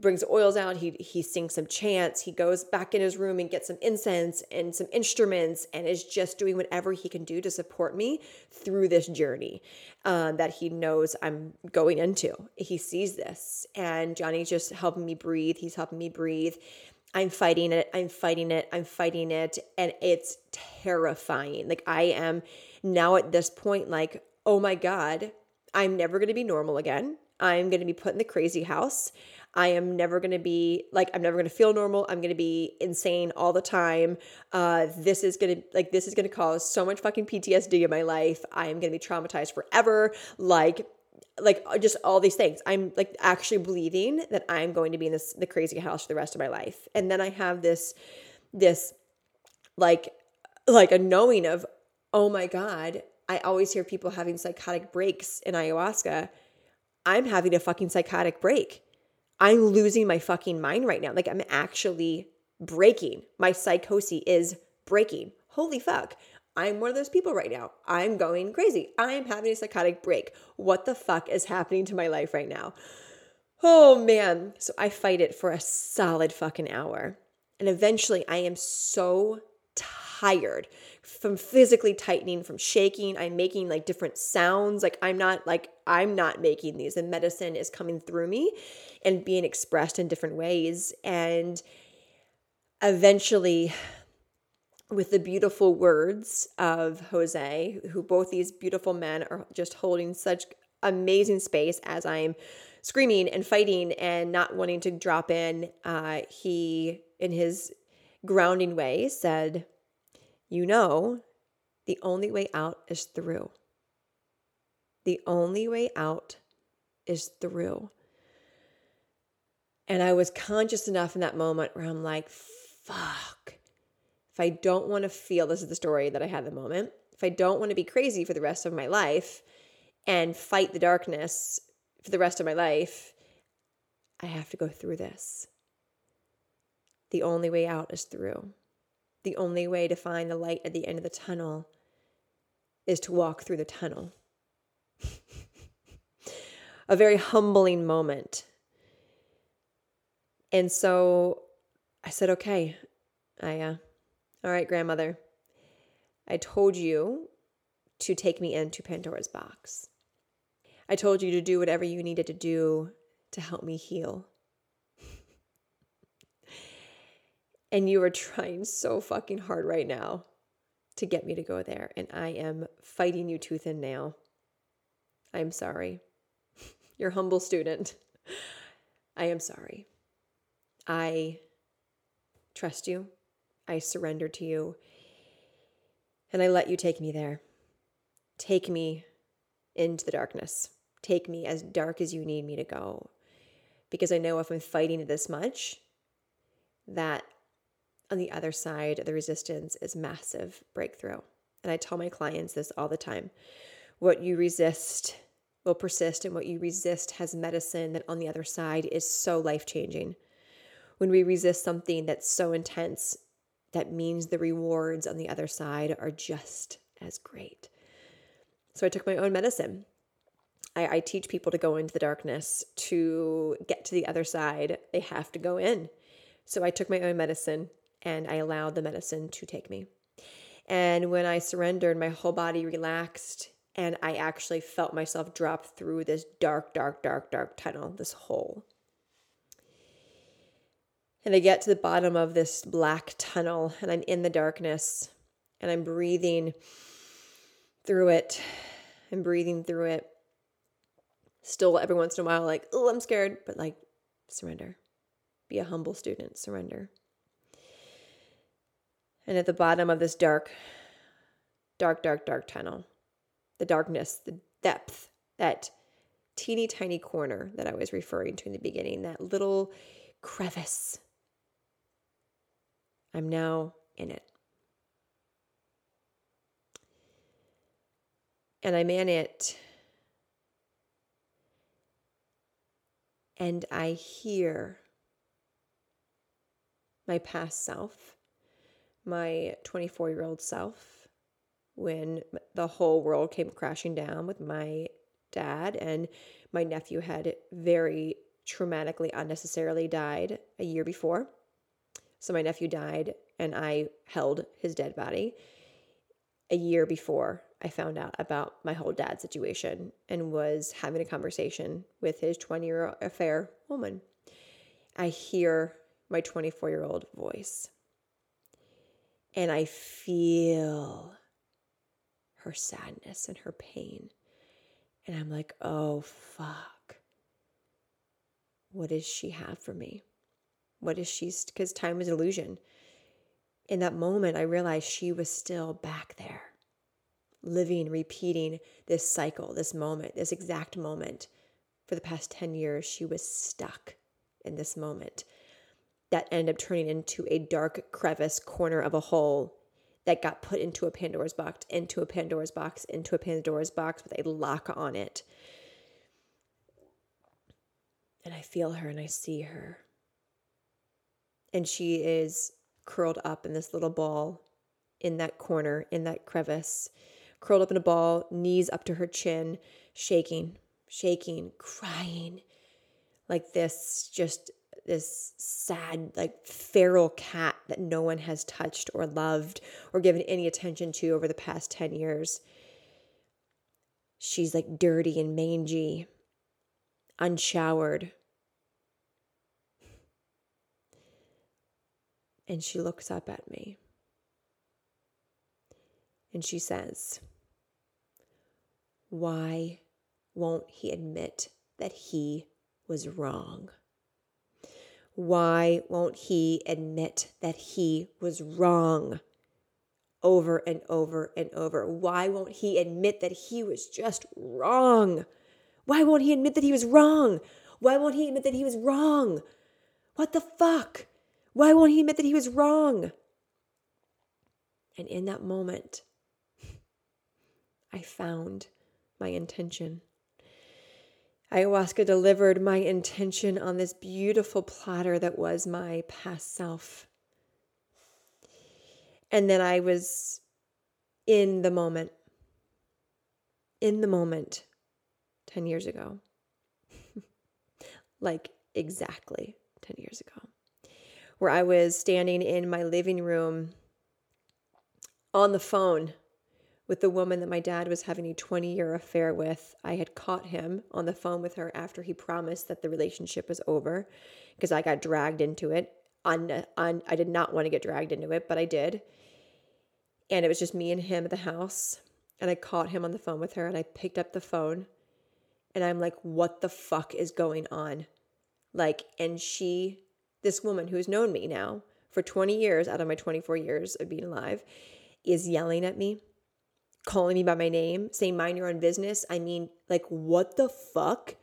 A: brings oils out. He he sings some chants. He goes back in his room and gets some incense and some instruments and is just doing whatever he can do to support me through this journey uh, that he knows I'm going into. He sees this, and Johnny's just helping me breathe. He's helping me breathe. I'm fighting it. I'm fighting it. I'm fighting it, and it's terrifying. Like I am now at this point, like, oh my god, I'm never going to be normal again. I'm going to be put in the crazy house. I am never going to be like, I'm never going to feel normal. I'm going to be insane all the time. Uh, this is going to, like, this is going to cause so much fucking PTSD in my life. I am going to be traumatized forever. Like, like uh, just all these things. I'm like actually believing that I'm going to be in this the crazy house for the rest of my life. And then I have this this like like a knowing of oh my god, I always hear people having psychotic breaks in ayahuasca. I'm having a fucking psychotic break. I'm losing my fucking mind right now. Like I'm actually breaking. My psychosis is breaking. Holy fuck. I'm one of those people right now. I'm going crazy. I'm having a psychotic break. What the fuck is happening to my life right now? Oh man. So I fight it for a solid fucking hour. And eventually I am so tired from physically tightening, from shaking. I'm making like different sounds. Like I'm not like I'm not making these. The medicine is coming through me and being expressed in different ways. And eventually with the beautiful words of Jose, who both these beautiful men are just holding such amazing space as I'm screaming and fighting and not wanting to drop in. Uh, he, in his grounding way, said, You know, the only way out is through. The only way out is through. And I was conscious enough in that moment where I'm like, fuck if I don't want to feel, this is the story that I had the moment, if I don't want to be crazy for the rest of my life and fight the darkness for the rest of my life, I have to go through this. The only way out is through. The only way to find the light at the end of the tunnel is to walk through the tunnel. a very humbling moment. And so I said, okay, I, uh, all right, grandmother, I told you to take me into Pandora's box. I told you to do whatever you needed to do to help me heal. And you are trying so fucking hard right now to get me to go there. And I am fighting you tooth and nail. I'm sorry. Your humble student. I am sorry. I trust you. I surrender to you. And I let you take me there. Take me into the darkness. Take me as dark as you need me to go. Because I know if I'm fighting it this much, that on the other side of the resistance is massive breakthrough. And I tell my clients this all the time. What you resist will persist, and what you resist has medicine that on the other side is so life changing. When we resist something that's so intense, that means the rewards on the other side are just as great. So I took my own medicine. I, I teach people to go into the darkness to get to the other side. They have to go in. So I took my own medicine and I allowed the medicine to take me. And when I surrendered, my whole body relaxed and I actually felt myself drop through this dark, dark, dark, dark tunnel, this hole. And I get to the bottom of this black tunnel and I'm in the darkness and I'm breathing through it. I'm breathing through it. Still, every once in a while, like, oh, I'm scared, but like, surrender. Be a humble student, surrender. And at the bottom of this dark, dark, dark, dark tunnel, the darkness, the depth, that teeny tiny corner that I was referring to in the beginning, that little crevice. I'm now in it. And I'm in it. And I hear my past self my 24 year old self when the whole world came crashing down with my dad and my nephew had very traumatically unnecessarily died a year before. So my nephew died and i held his dead body a year before i found out about my whole dad situation and was having a conversation with his 20 year affair woman. I hear my 24 year old voice and I feel her sadness and her pain. And I'm like, oh, fuck. What does she have for me? What is she? Because time is illusion. In that moment, I realized she was still back there, living, repeating this cycle, this moment, this exact moment. For the past 10 years, she was stuck in this moment that ended up turning into a dark crevice corner of a hole that got put into a Pandora's box, into a Pandora's box, into a Pandora's box with a lock on it. And I feel her and I see her. And she is curled up in this little ball in that corner, in that crevice, curled up in a ball, knees up to her chin, shaking, shaking, crying like this, just this sad, like feral cat that no one has touched or loved or given any attention to over the past 10 years. She's like dirty and mangy, unshowered. And she looks up at me and she says, Why won't he admit that he was wrong? Why won't he admit that he was wrong? Over and over and over. Why won't he admit that he was just wrong? Why won't he admit that he was wrong? Why won't he admit that he was wrong? What the fuck? Why won't he admit that he was wrong? And in that moment, I found my intention. Ayahuasca delivered my intention on this beautiful platter that was my past self. And then I was in the moment, in the moment 10 years ago. like exactly 10 years ago, where I was standing in my living room on the phone with the woman that my dad was having a 20 year affair with. I had caught him on the phone with her after he promised that the relationship was over because I got dragged into it. On, I did not want to get dragged into it, but I did. And it was just me and him at the house. And I caught him on the phone with her and I picked up the phone and I'm like, what the fuck is going on? Like, and she, this woman who's known me now for 20 years out of my 24 years of being alive, is yelling at me, calling me by my name, saying, mind your own business. I mean, like, what the fuck?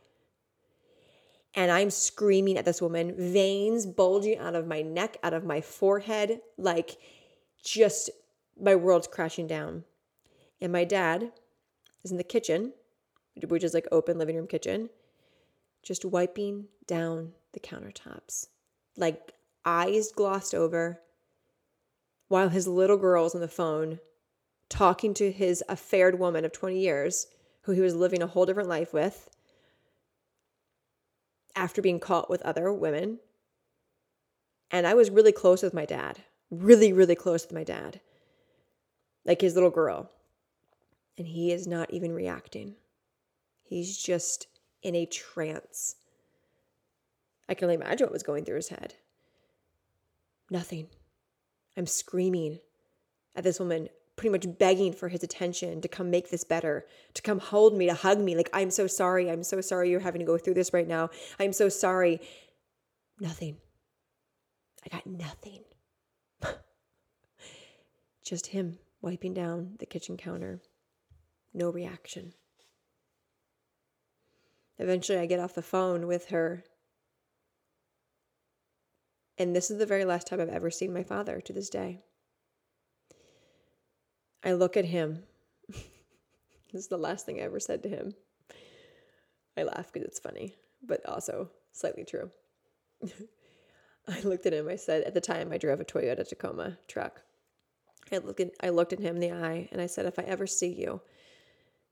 A: And I'm screaming at this woman, veins bulging out of my neck, out of my forehead, like just my world's crashing down. And my dad is in the kitchen, which is like open living room kitchen, just wiping down the countertops, like eyes glossed over, while his little girl's on the phone talking to his affaired woman of 20 years, who he was living a whole different life with, after being caught with other women. And I was really close with my dad, really, really close with my dad, like his little girl. And he is not even reacting. He's just in a trance. I can only imagine what was going through his head. Nothing. I'm screaming at this woman, pretty much begging for his attention to come make this better, to come hold me, to hug me. Like, I'm so sorry. I'm so sorry you're having to go through this right now. I'm so sorry. Nothing. I got nothing. Just him wiping down the kitchen counter. No reaction. Eventually, I get off the phone with her. And this is the very last time I've ever seen my father to this day. I look at him. this is the last thing I ever said to him. I laugh because it's funny, but also slightly true. I looked at him. I said, at the time, I drove a Toyota Tacoma truck. I looked at, I looked at him in the eye and I said, if I ever see you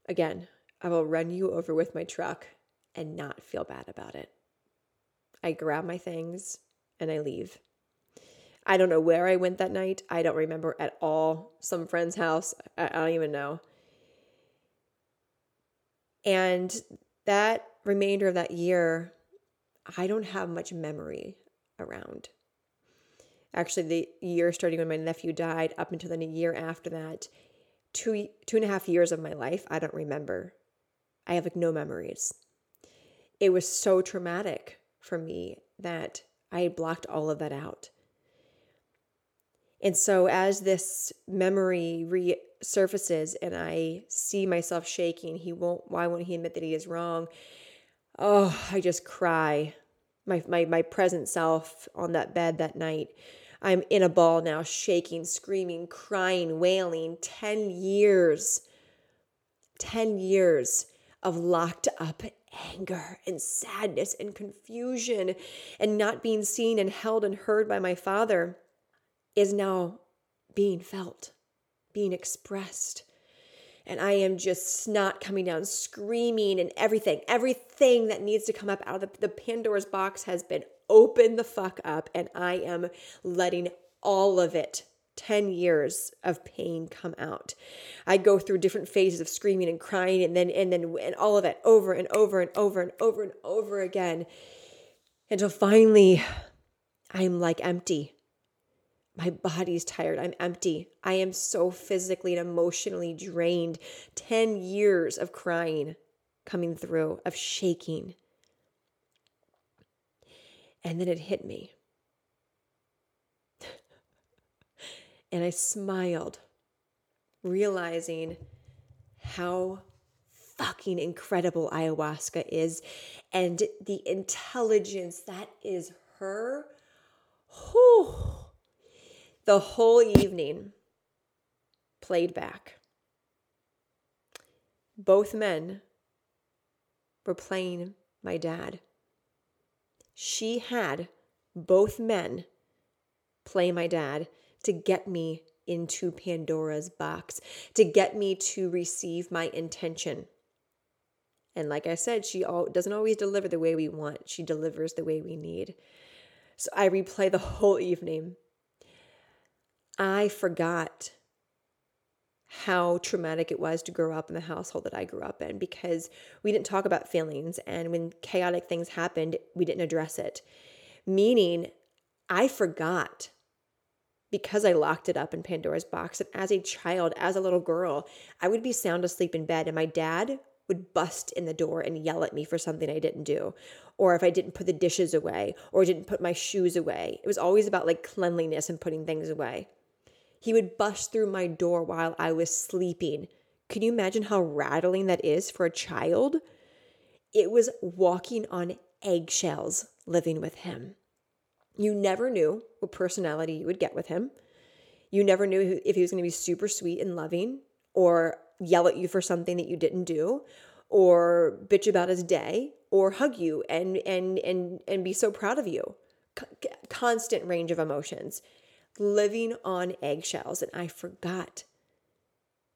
A: again, I will run you over with my truck and not feel bad about it. I grab my things and I leave. I don't know where I went that night. I don't remember at all. Some friend's house. I, don't even know. And that remainder of that year, I don't have much memory around. Actually, the year starting when my nephew died up until then a year after that, two two and a half years of my life, I don't remember. I have like no memories it was so traumatic for me that I blocked all of that out. And so, as this memory resurfaces and I see myself shaking, he won't, why won't he admit that he is wrong? Oh, I just cry. My, my, my present self on that bed that night. I'm in a ball now, shaking, screaming, crying, wailing. 10 years, 10 years of locked up anger and sadness and confusion and not being seen and held and heard by my father is now being felt, being expressed. And I am just snot coming down, screaming, and everything, everything that needs to come up out of the, the Pandora's box has been opened the fuck up, and I am letting all of it 10 years of pain come out. I go through different phases of screaming and crying and then and then and all of it over and over and over and over and over again until finally I'm like empty. My body's tired. I'm empty. I am so physically and emotionally drained. 10 years of crying coming through, of shaking. And then it hit me. And I smiled, realizing how fucking incredible ayahuasca is and the intelligence that is her. Whew. The whole evening played back. Both men were playing my dad. She had both men play my dad to get me into Pandora's box to get me to receive my intention. And like I said, she all, doesn't always deliver the way we want, she delivers the way we need. So I replay the whole evening. I forgot how traumatic it was to grow up in the household that I grew up in because we didn't talk about feelings. And when chaotic things happened, we didn't address it. Meaning, I forgot because I locked it up in Pandora's box. And as a child, as a little girl, I would be sound asleep in bed, and my dad would bust in the door and yell at me for something I didn't do, or if I didn't put the dishes away, or didn't put my shoes away. It was always about like cleanliness and putting things away. He would bust through my door while I was sleeping. Can you imagine how rattling that is for a child? It was walking on eggshells living with him. You never knew what personality you would get with him. You never knew if he was going to be super sweet and loving or yell at you for something that you didn't do or bitch about his day or hug you and and and and be so proud of you. C- constant range of emotions living on eggshells. And I forgot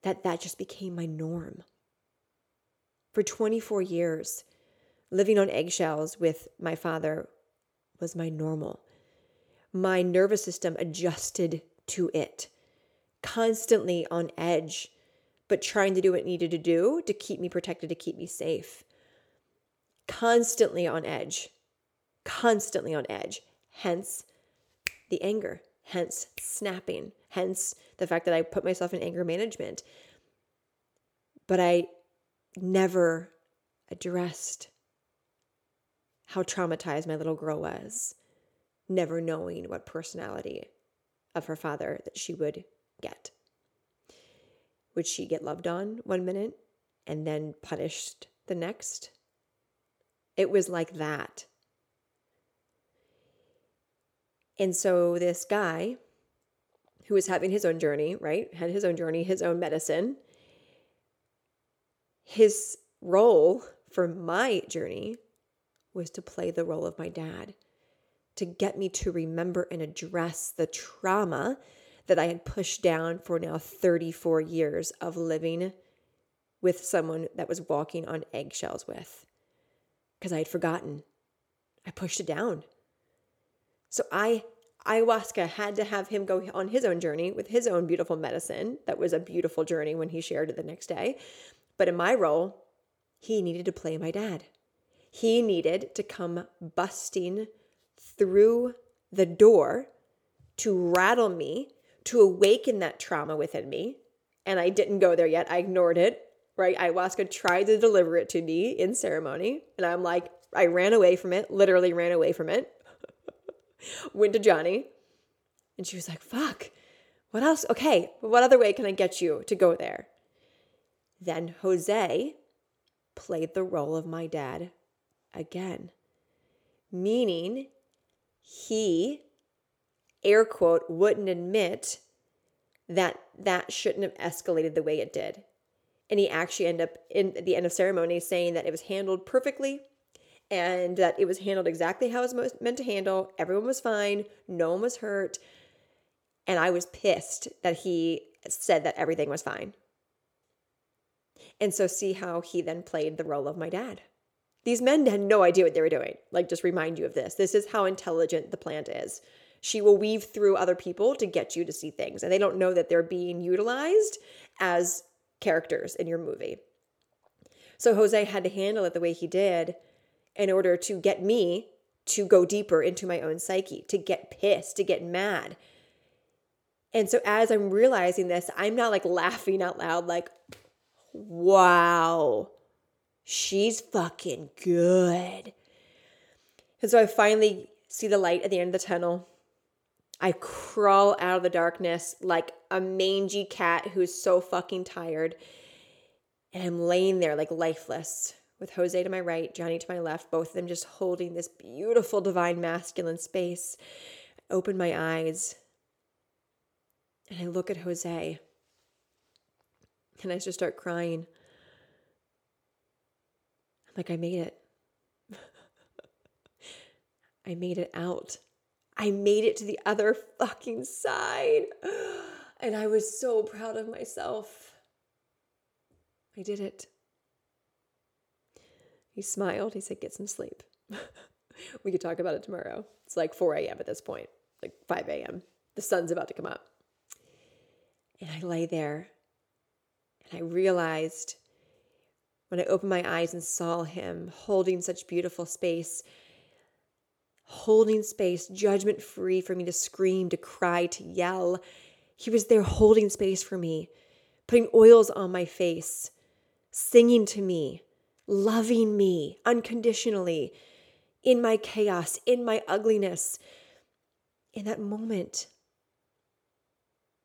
A: that that just became my norm. For 24 years, living on eggshells with my father was my normal. My nervous system adjusted to it, constantly on edge, but trying to do what it needed to do to keep me protected, to keep me safe. Constantly on edge, constantly on edge, hence the anger hence snapping, hence the fact that I put myself in anger management. But I never addressed how traumatized my little girl was, never knowing what personality of her father that she would get. Would she get loved on one minute and then punished the next? It was like that. And so this guy who was having his own journey, right? Had his own journey, his own medicine. His role for my journey was to play the role of my dad, to get me to remember and address the trauma that I had pushed down for now 34 years of living with someone that was walking on eggshells with because I had forgotten. I pushed it down. So I ayahuasca had to have him go on his own journey with his own beautiful medicine. That was a beautiful journey when he shared it the next day. But in my role, he needed to play my dad. He needed to come busting through the door to rattle me, to awaken that trauma within me. And I didn't go there yet. I ignored it, right? Ayahuasca tried to deliver it to me in ceremony. And I'm like, I ran away from it, literally ran away from it went to Johnny, and she was like, fuck, what else? Okay, what other way can I get you to go there? Then Jose played the role of my dad again, meaning he, air quote, wouldn't admit that that shouldn't have escalated the way it did. And he actually ended up in the end of ceremony saying that it was handled perfectly and that it was handled exactly how it was meant to handle. Everyone was fine, no one was hurt. And I was pissed that he said that everything was fine. And so, see how he then played the role of my dad. These men had no idea what they were doing. Like, just remind you of this. This is how intelligent the plant is. She will weave through other people to get you to see things, and they don't know that they're being utilized as characters in your movie. So, Jose had to handle it the way he did in order to get me to go deeper into my own psyche, to get pissed, to get mad. And so as I'm realizing this, I'm not like laughing out loud, like, wow, she's fucking good. And so I finally see the light at the end of the tunnel. I crawl out of the darkness like a mangy cat who's so fucking tired. And I'm laying there like lifeless, with Jose to my right, Johnny to my left, both of them just holding this beautiful divine masculine space. I open my eyes and I look at Jose and I just start crying. I'm like, I made it. I made it out. I made it to the other fucking side. And I was so proud of myself. I did it. He smiled. He said, Get some sleep. we could talk about it tomorrow. It's like 4 a.m. at this point, like 5 a.m. The sun's about to come up. And I lay there and I realized when I opened my eyes and saw him holding such beautiful space, holding space, judgment free for me to scream, to cry, to yell. He was there holding space for me, putting oils on my face, singing to me, loving me unconditionally in my chaos, in my ugliness. In that moment,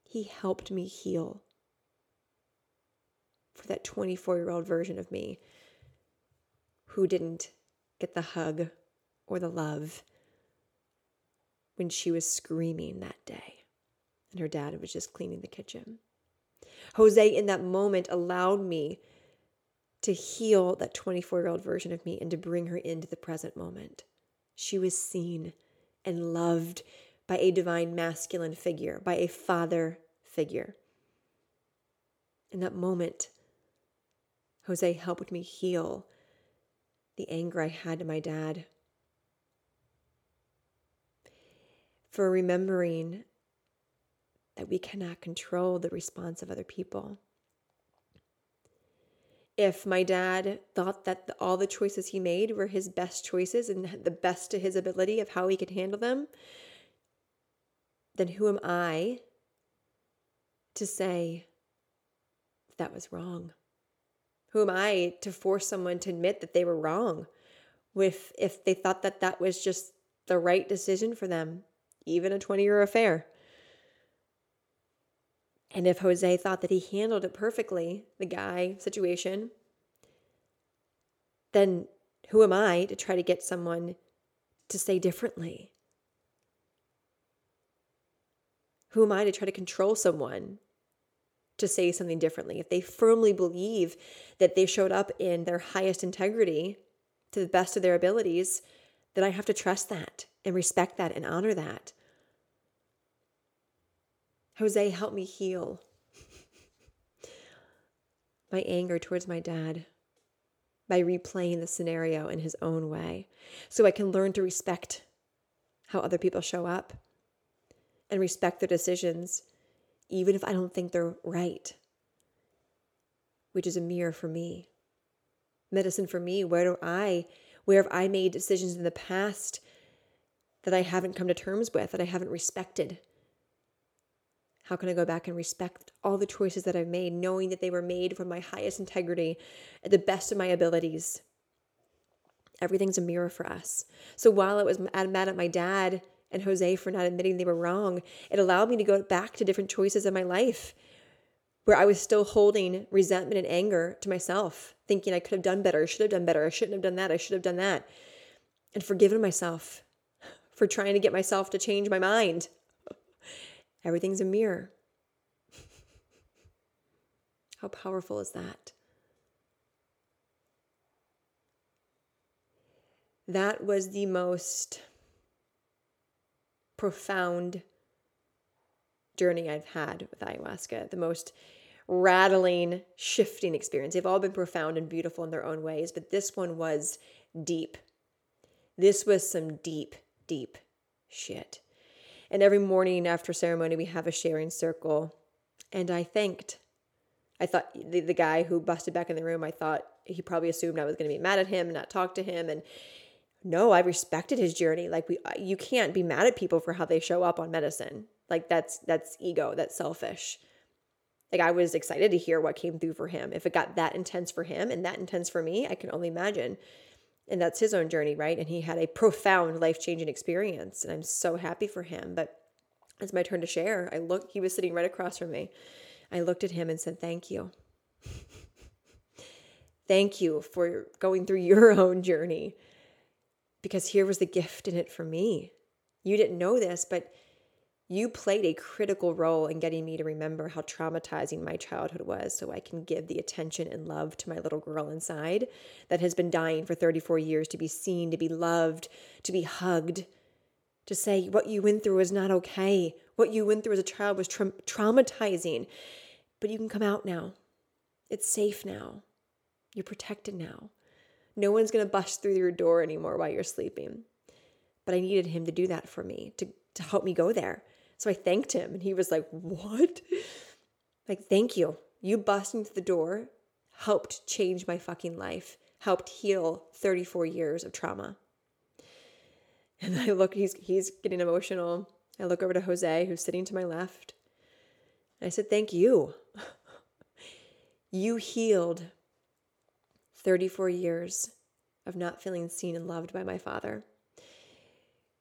A: he helped me heal for that 24 year old version of me who didn't get the hug or the love when she was screaming that day and her dad was just cleaning the kitchen. Jose, in that moment, allowed me to heal that 24 year old version of me and to bring her into the present moment. She was seen and loved by a divine masculine figure, by a father figure. In that moment, Jose helped me heal the anger I had to my dad. For remembering that we cannot control the response of other people. If my dad thought that the, all the choices he made were his best choices and the best to his ability of how he could handle them, then who am I to say that was wrong? Who am I to force someone to admit that they were wrong if if they thought that that was just the right decision for them, even a 20-year affair? And if Jose thought that he handled it perfectly, the guy situation, then who am I to try to get someone to say differently? Who am I to try to control someone to say something differently, if they firmly believe that they showed up in their highest integrity to the best of their abilities, then I have to trust that and respect that and honor that. Jose, help me heal my anger towards my dad by replaying the scenario in his own way so I can learn to respect how other people show up and respect their decisions even if I don't think they're right, which is a mirror for me. Medicine for me, where do I, where have I made decisions in the past that I haven't come to terms with, that I haven't respected? How can I go back and respect all the choices that I've made, knowing that they were made from my highest integrity at the best of my abilities? Everything's a mirror for us. So while I was mad at my dad and Jose for not admitting they were wrong. It allowed me to go back to different choices in my life where I was still holding resentment and anger to myself, thinking I could have done better, I should have done better, I shouldn't have done that, I should have done that, and forgiven myself for trying to get myself to change my mind. Everything's a mirror. How powerful is that? That was the most profound journey I've had with ayahuasca, the most rattling, shifting experience. They've all been profound and beautiful in their own ways, but this one was deep. This was some deep, deep shit. And every morning after ceremony, we have a sharing circle. And I thanked. I thought the, the guy who busted back in the room, I thought he probably assumed I was going to be mad at him, not talk to him. And no, I respected his journey. Like we uh, you can't be mad at people for how they show up on medicine. Like that's that's ego, that's selfish. Like I was excited to hear what came through for him. If it got that intense for him and that intense for me, I can only imagine. And that's his own journey, right? And he had a profound life-changing experience and I'm so happy for him. But it's my turn to share. I looked he was sitting right across from me. I looked at him and said, "Thank you." Thank you for going through your own journey because here was the gift in it for me. You didn't know this, but you played a critical role in getting me to remember how traumatizing my childhood was so I can give the attention and love to my little girl inside that has been dying for 34 years to be seen, to be loved, to be hugged, to say what you went through is not okay. What you went through as a child was tra- traumatizing, but you can come out now. It's safe now. You're protected now. No one's going to bust through your door anymore while you're sleeping. But I needed him to do that for me, to, to help me go there. So I thanked him, and he was like, What? Like, thank you. You busting through the door helped change my fucking life, helped heal 34 years of trauma. And I look, he's he's getting emotional. I look over to Jose, who's sitting to my left. And I said, Thank you. you healed 34 years of not feeling seen and loved by my father.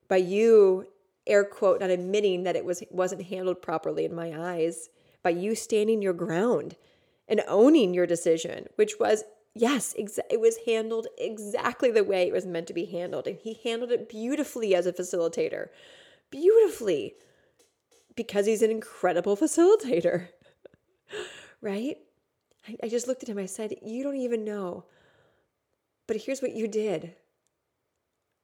A: By you, air quote, not admitting that it was wasn't handled properly in my eyes, by you standing your ground and owning your decision, which was yes, it was handled exactly the way it was meant to be handled. And he handled it beautifully as a facilitator. Beautifully. Because he's an incredible facilitator. right? I, I just looked at him. I said, You don't even know. But here's what you did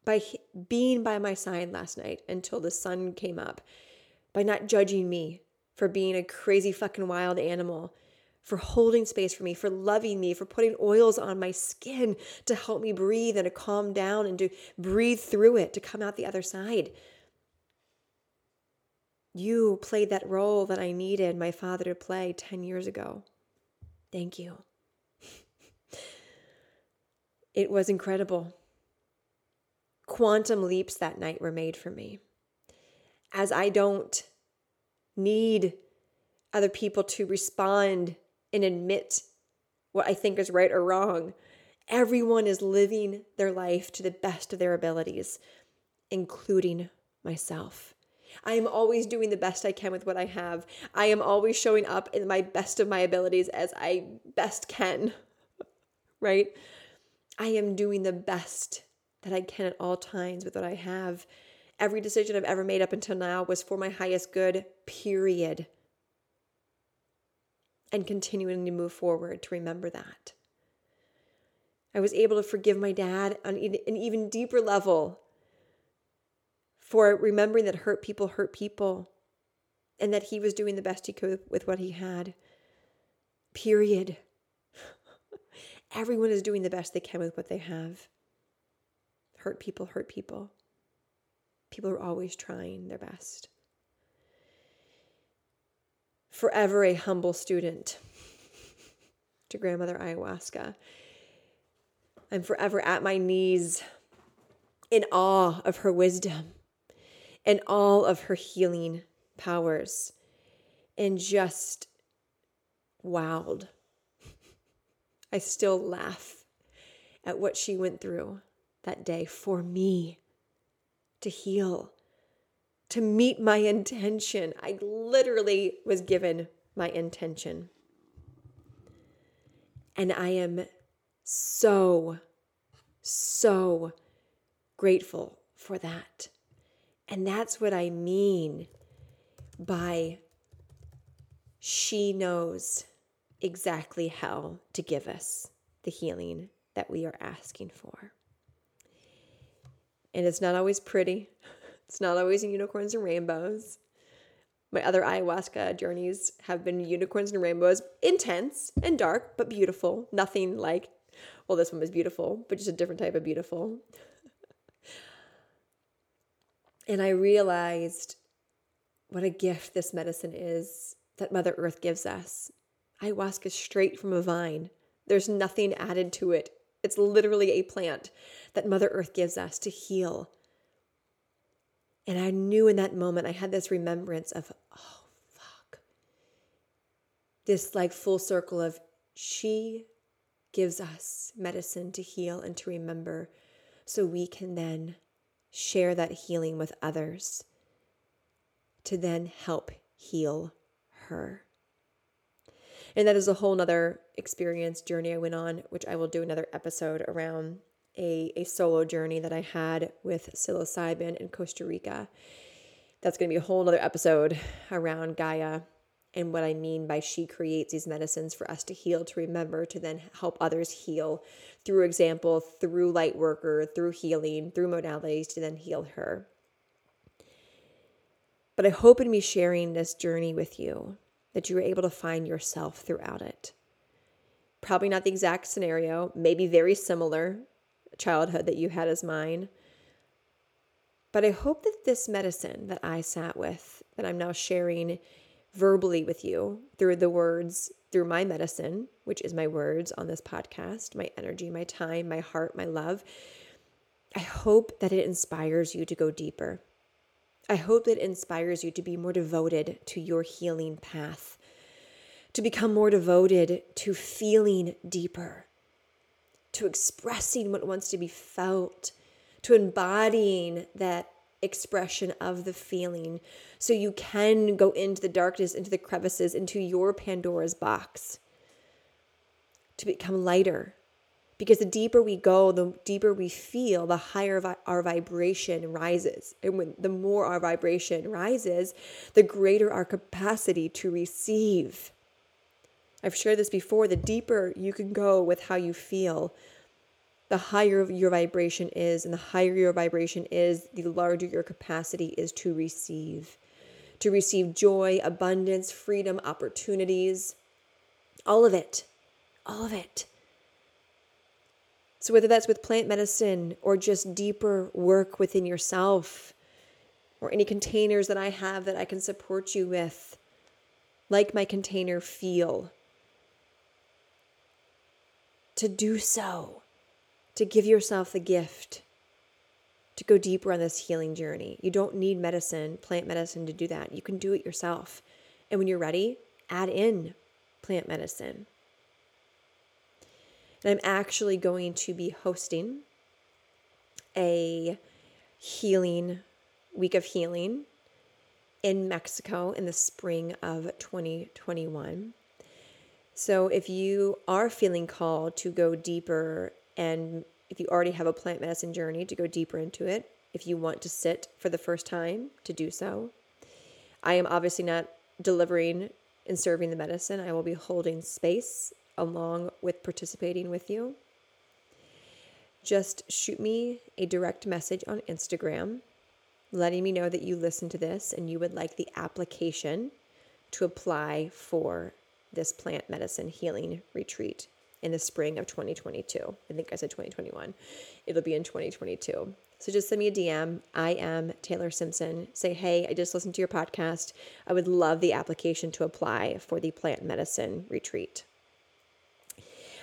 A: by being by my side last night until the sun came up, by not judging me for being a crazy fucking wild animal for holding space for me, for loving me, for putting oils on my skin to help me breathe and to calm down and to breathe through it to come out the other side. You played that role that I needed my father to play 10 years ago. Thank you. it was incredible. Quantum leaps that night were made for me. As I don't need other people to respond and admit what I think is right or wrong. Everyone is living their life to the best of their abilities, including myself. I am always doing the best I can with what I have. I am always showing up in my best of my abilities as I best can, right? I am doing the best that I can at all times with what I have. Every decision I've ever made up until now was for my highest good, period and continuing to move forward to remember that. I was able to forgive my dad on an even deeper level for remembering that hurt people hurt people and that he was doing the best he could with what he had. Period. Everyone is doing the best they can with what they have. Hurt people hurt people. People are always trying their best forever a humble student to grandmother ayahuasca. I'm forever at my knees in awe of her wisdom and all of her healing powers and just wowed. I still laugh at what she went through that day for me to heal to meet my intention. I literally was given my intention. And I am so, so grateful for that. And that's what I mean by she knows exactly how to give us the healing that we are asking for. And it's not always pretty. It's not always unicorns and rainbows. My other ayahuasca journeys have been unicorns and rainbows, intense and dark, but beautiful. Nothing like, well, this one was beautiful, but just a different type of beautiful. and I realized what a gift this medicine is that Mother Earth gives us. Ayahuasca straight from a vine, there's nothing added to it. It's literally a plant that Mother Earth gives us to heal and I knew in that moment, I had this remembrance of, oh, fuck. This like full circle of she gives us medicine to heal and to remember so we can then share that healing with others to then help heal her. And that is a whole nother experience journey I went on, which I will do another episode around a, a solo journey that I had with psilocybin in Costa Rica. That's going to be a whole other episode around Gaia and what I mean by she creates these medicines for us to heal, to remember, to then help others heal through example, through light worker, through healing, through modalities to then heal her. But I hope in me sharing this journey with you that you were able to find yourself throughout it. Probably not the exact scenario, maybe very similar childhood that you had as mine. But I hope that this medicine that I sat with, that I'm now sharing verbally with you through the words, through my medicine, which is my words on this podcast, my energy, my time, my heart, my love, I hope that it inspires you to go deeper. I hope that it inspires you to be more devoted to your healing path, to become more devoted to feeling deeper, to expressing what wants to be felt, to embodying that expression of the feeling. So you can go into the darkness, into the crevices, into your Pandora's box, to become lighter, because the deeper we go, the deeper we feel, the higher our vibration rises. And when the more our vibration rises, the greater our capacity to receive. I've shared this before. The deeper you can go with how you feel, the higher your vibration is. And the higher your vibration is, the larger your capacity is to receive. To receive joy, abundance, freedom, opportunities, all of it. All of it. So, whether that's with plant medicine or just deeper work within yourself, or any containers that I have that I can support you with, like my container feel, to do so, to give yourself the gift to go deeper on this healing journey. You don't need medicine, plant medicine to do that. You can do it yourself. And when you're ready, add in plant medicine. I'm actually going to be hosting a healing week of healing in Mexico in the spring of 2021. So if you are feeling called to go deeper and if you already have a plant medicine journey to go deeper into it, if you want to sit for the first time to do so, I am obviously not delivering and serving the medicine. I will be holding space along with participating with you, just shoot me a direct message on Instagram letting me know that you listen to this and you would like the application to apply for this plant medicine healing retreat in the spring of 2022. I think I said 2021. It'll be in 2022. So just send me a DM. I am Taylor Simpson. Say, hey, I just listened to your podcast. I would love the application to apply for the plant medicine retreat.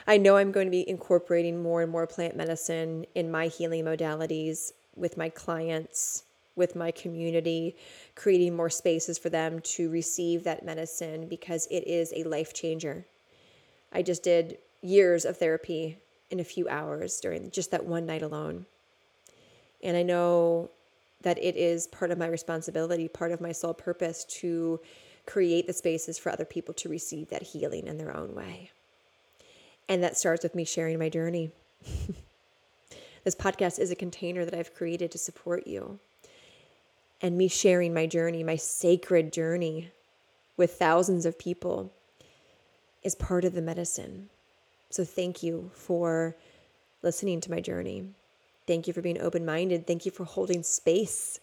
A: I know I'm going to be incorporating more and more plant medicine in my healing modalities with my clients, with my community, creating more spaces for them to receive that medicine because it is a life changer. I just did years of therapy in a few hours during just that one night alone. And I know that it is part of my responsibility, part of my sole purpose to create the spaces for other people to receive that healing in their own way. And that starts with me sharing my journey. this podcast is a container that I've created to support you. And me sharing my journey, my sacred journey with thousands of people, is part of the medicine. So thank you for listening to my journey. Thank you for being open minded. Thank you for holding space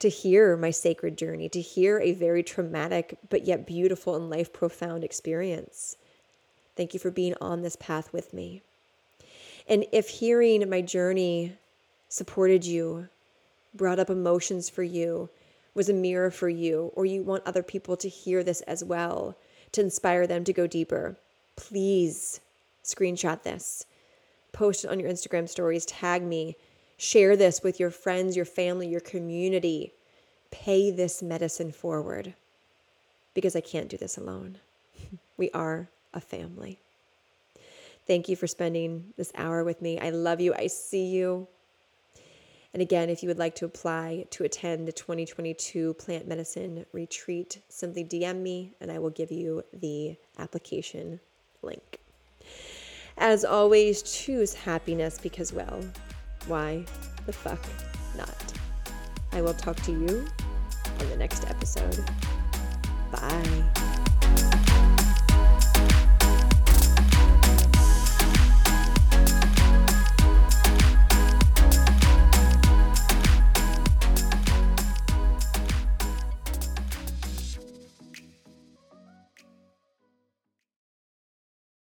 A: to hear my sacred journey, to hear a very traumatic but yet beautiful and life profound experience. Thank you for being on this path with me. And if hearing my journey supported you, brought up emotions for you, was a mirror for you, or you want other people to hear this as well, to inspire them to go deeper, please screenshot this, post it on your Instagram stories, tag me, share this with your friends, your family, your community. Pay this medicine forward because I can't do this alone. We are a family. Thank you for spending this hour with me. I love you. I see you. And again, if you would like to apply to attend the 2022 plant medicine retreat, simply DM me and I will give you the application link. As always, choose happiness because, well, why the fuck not? I will talk to you in the next episode. Bye.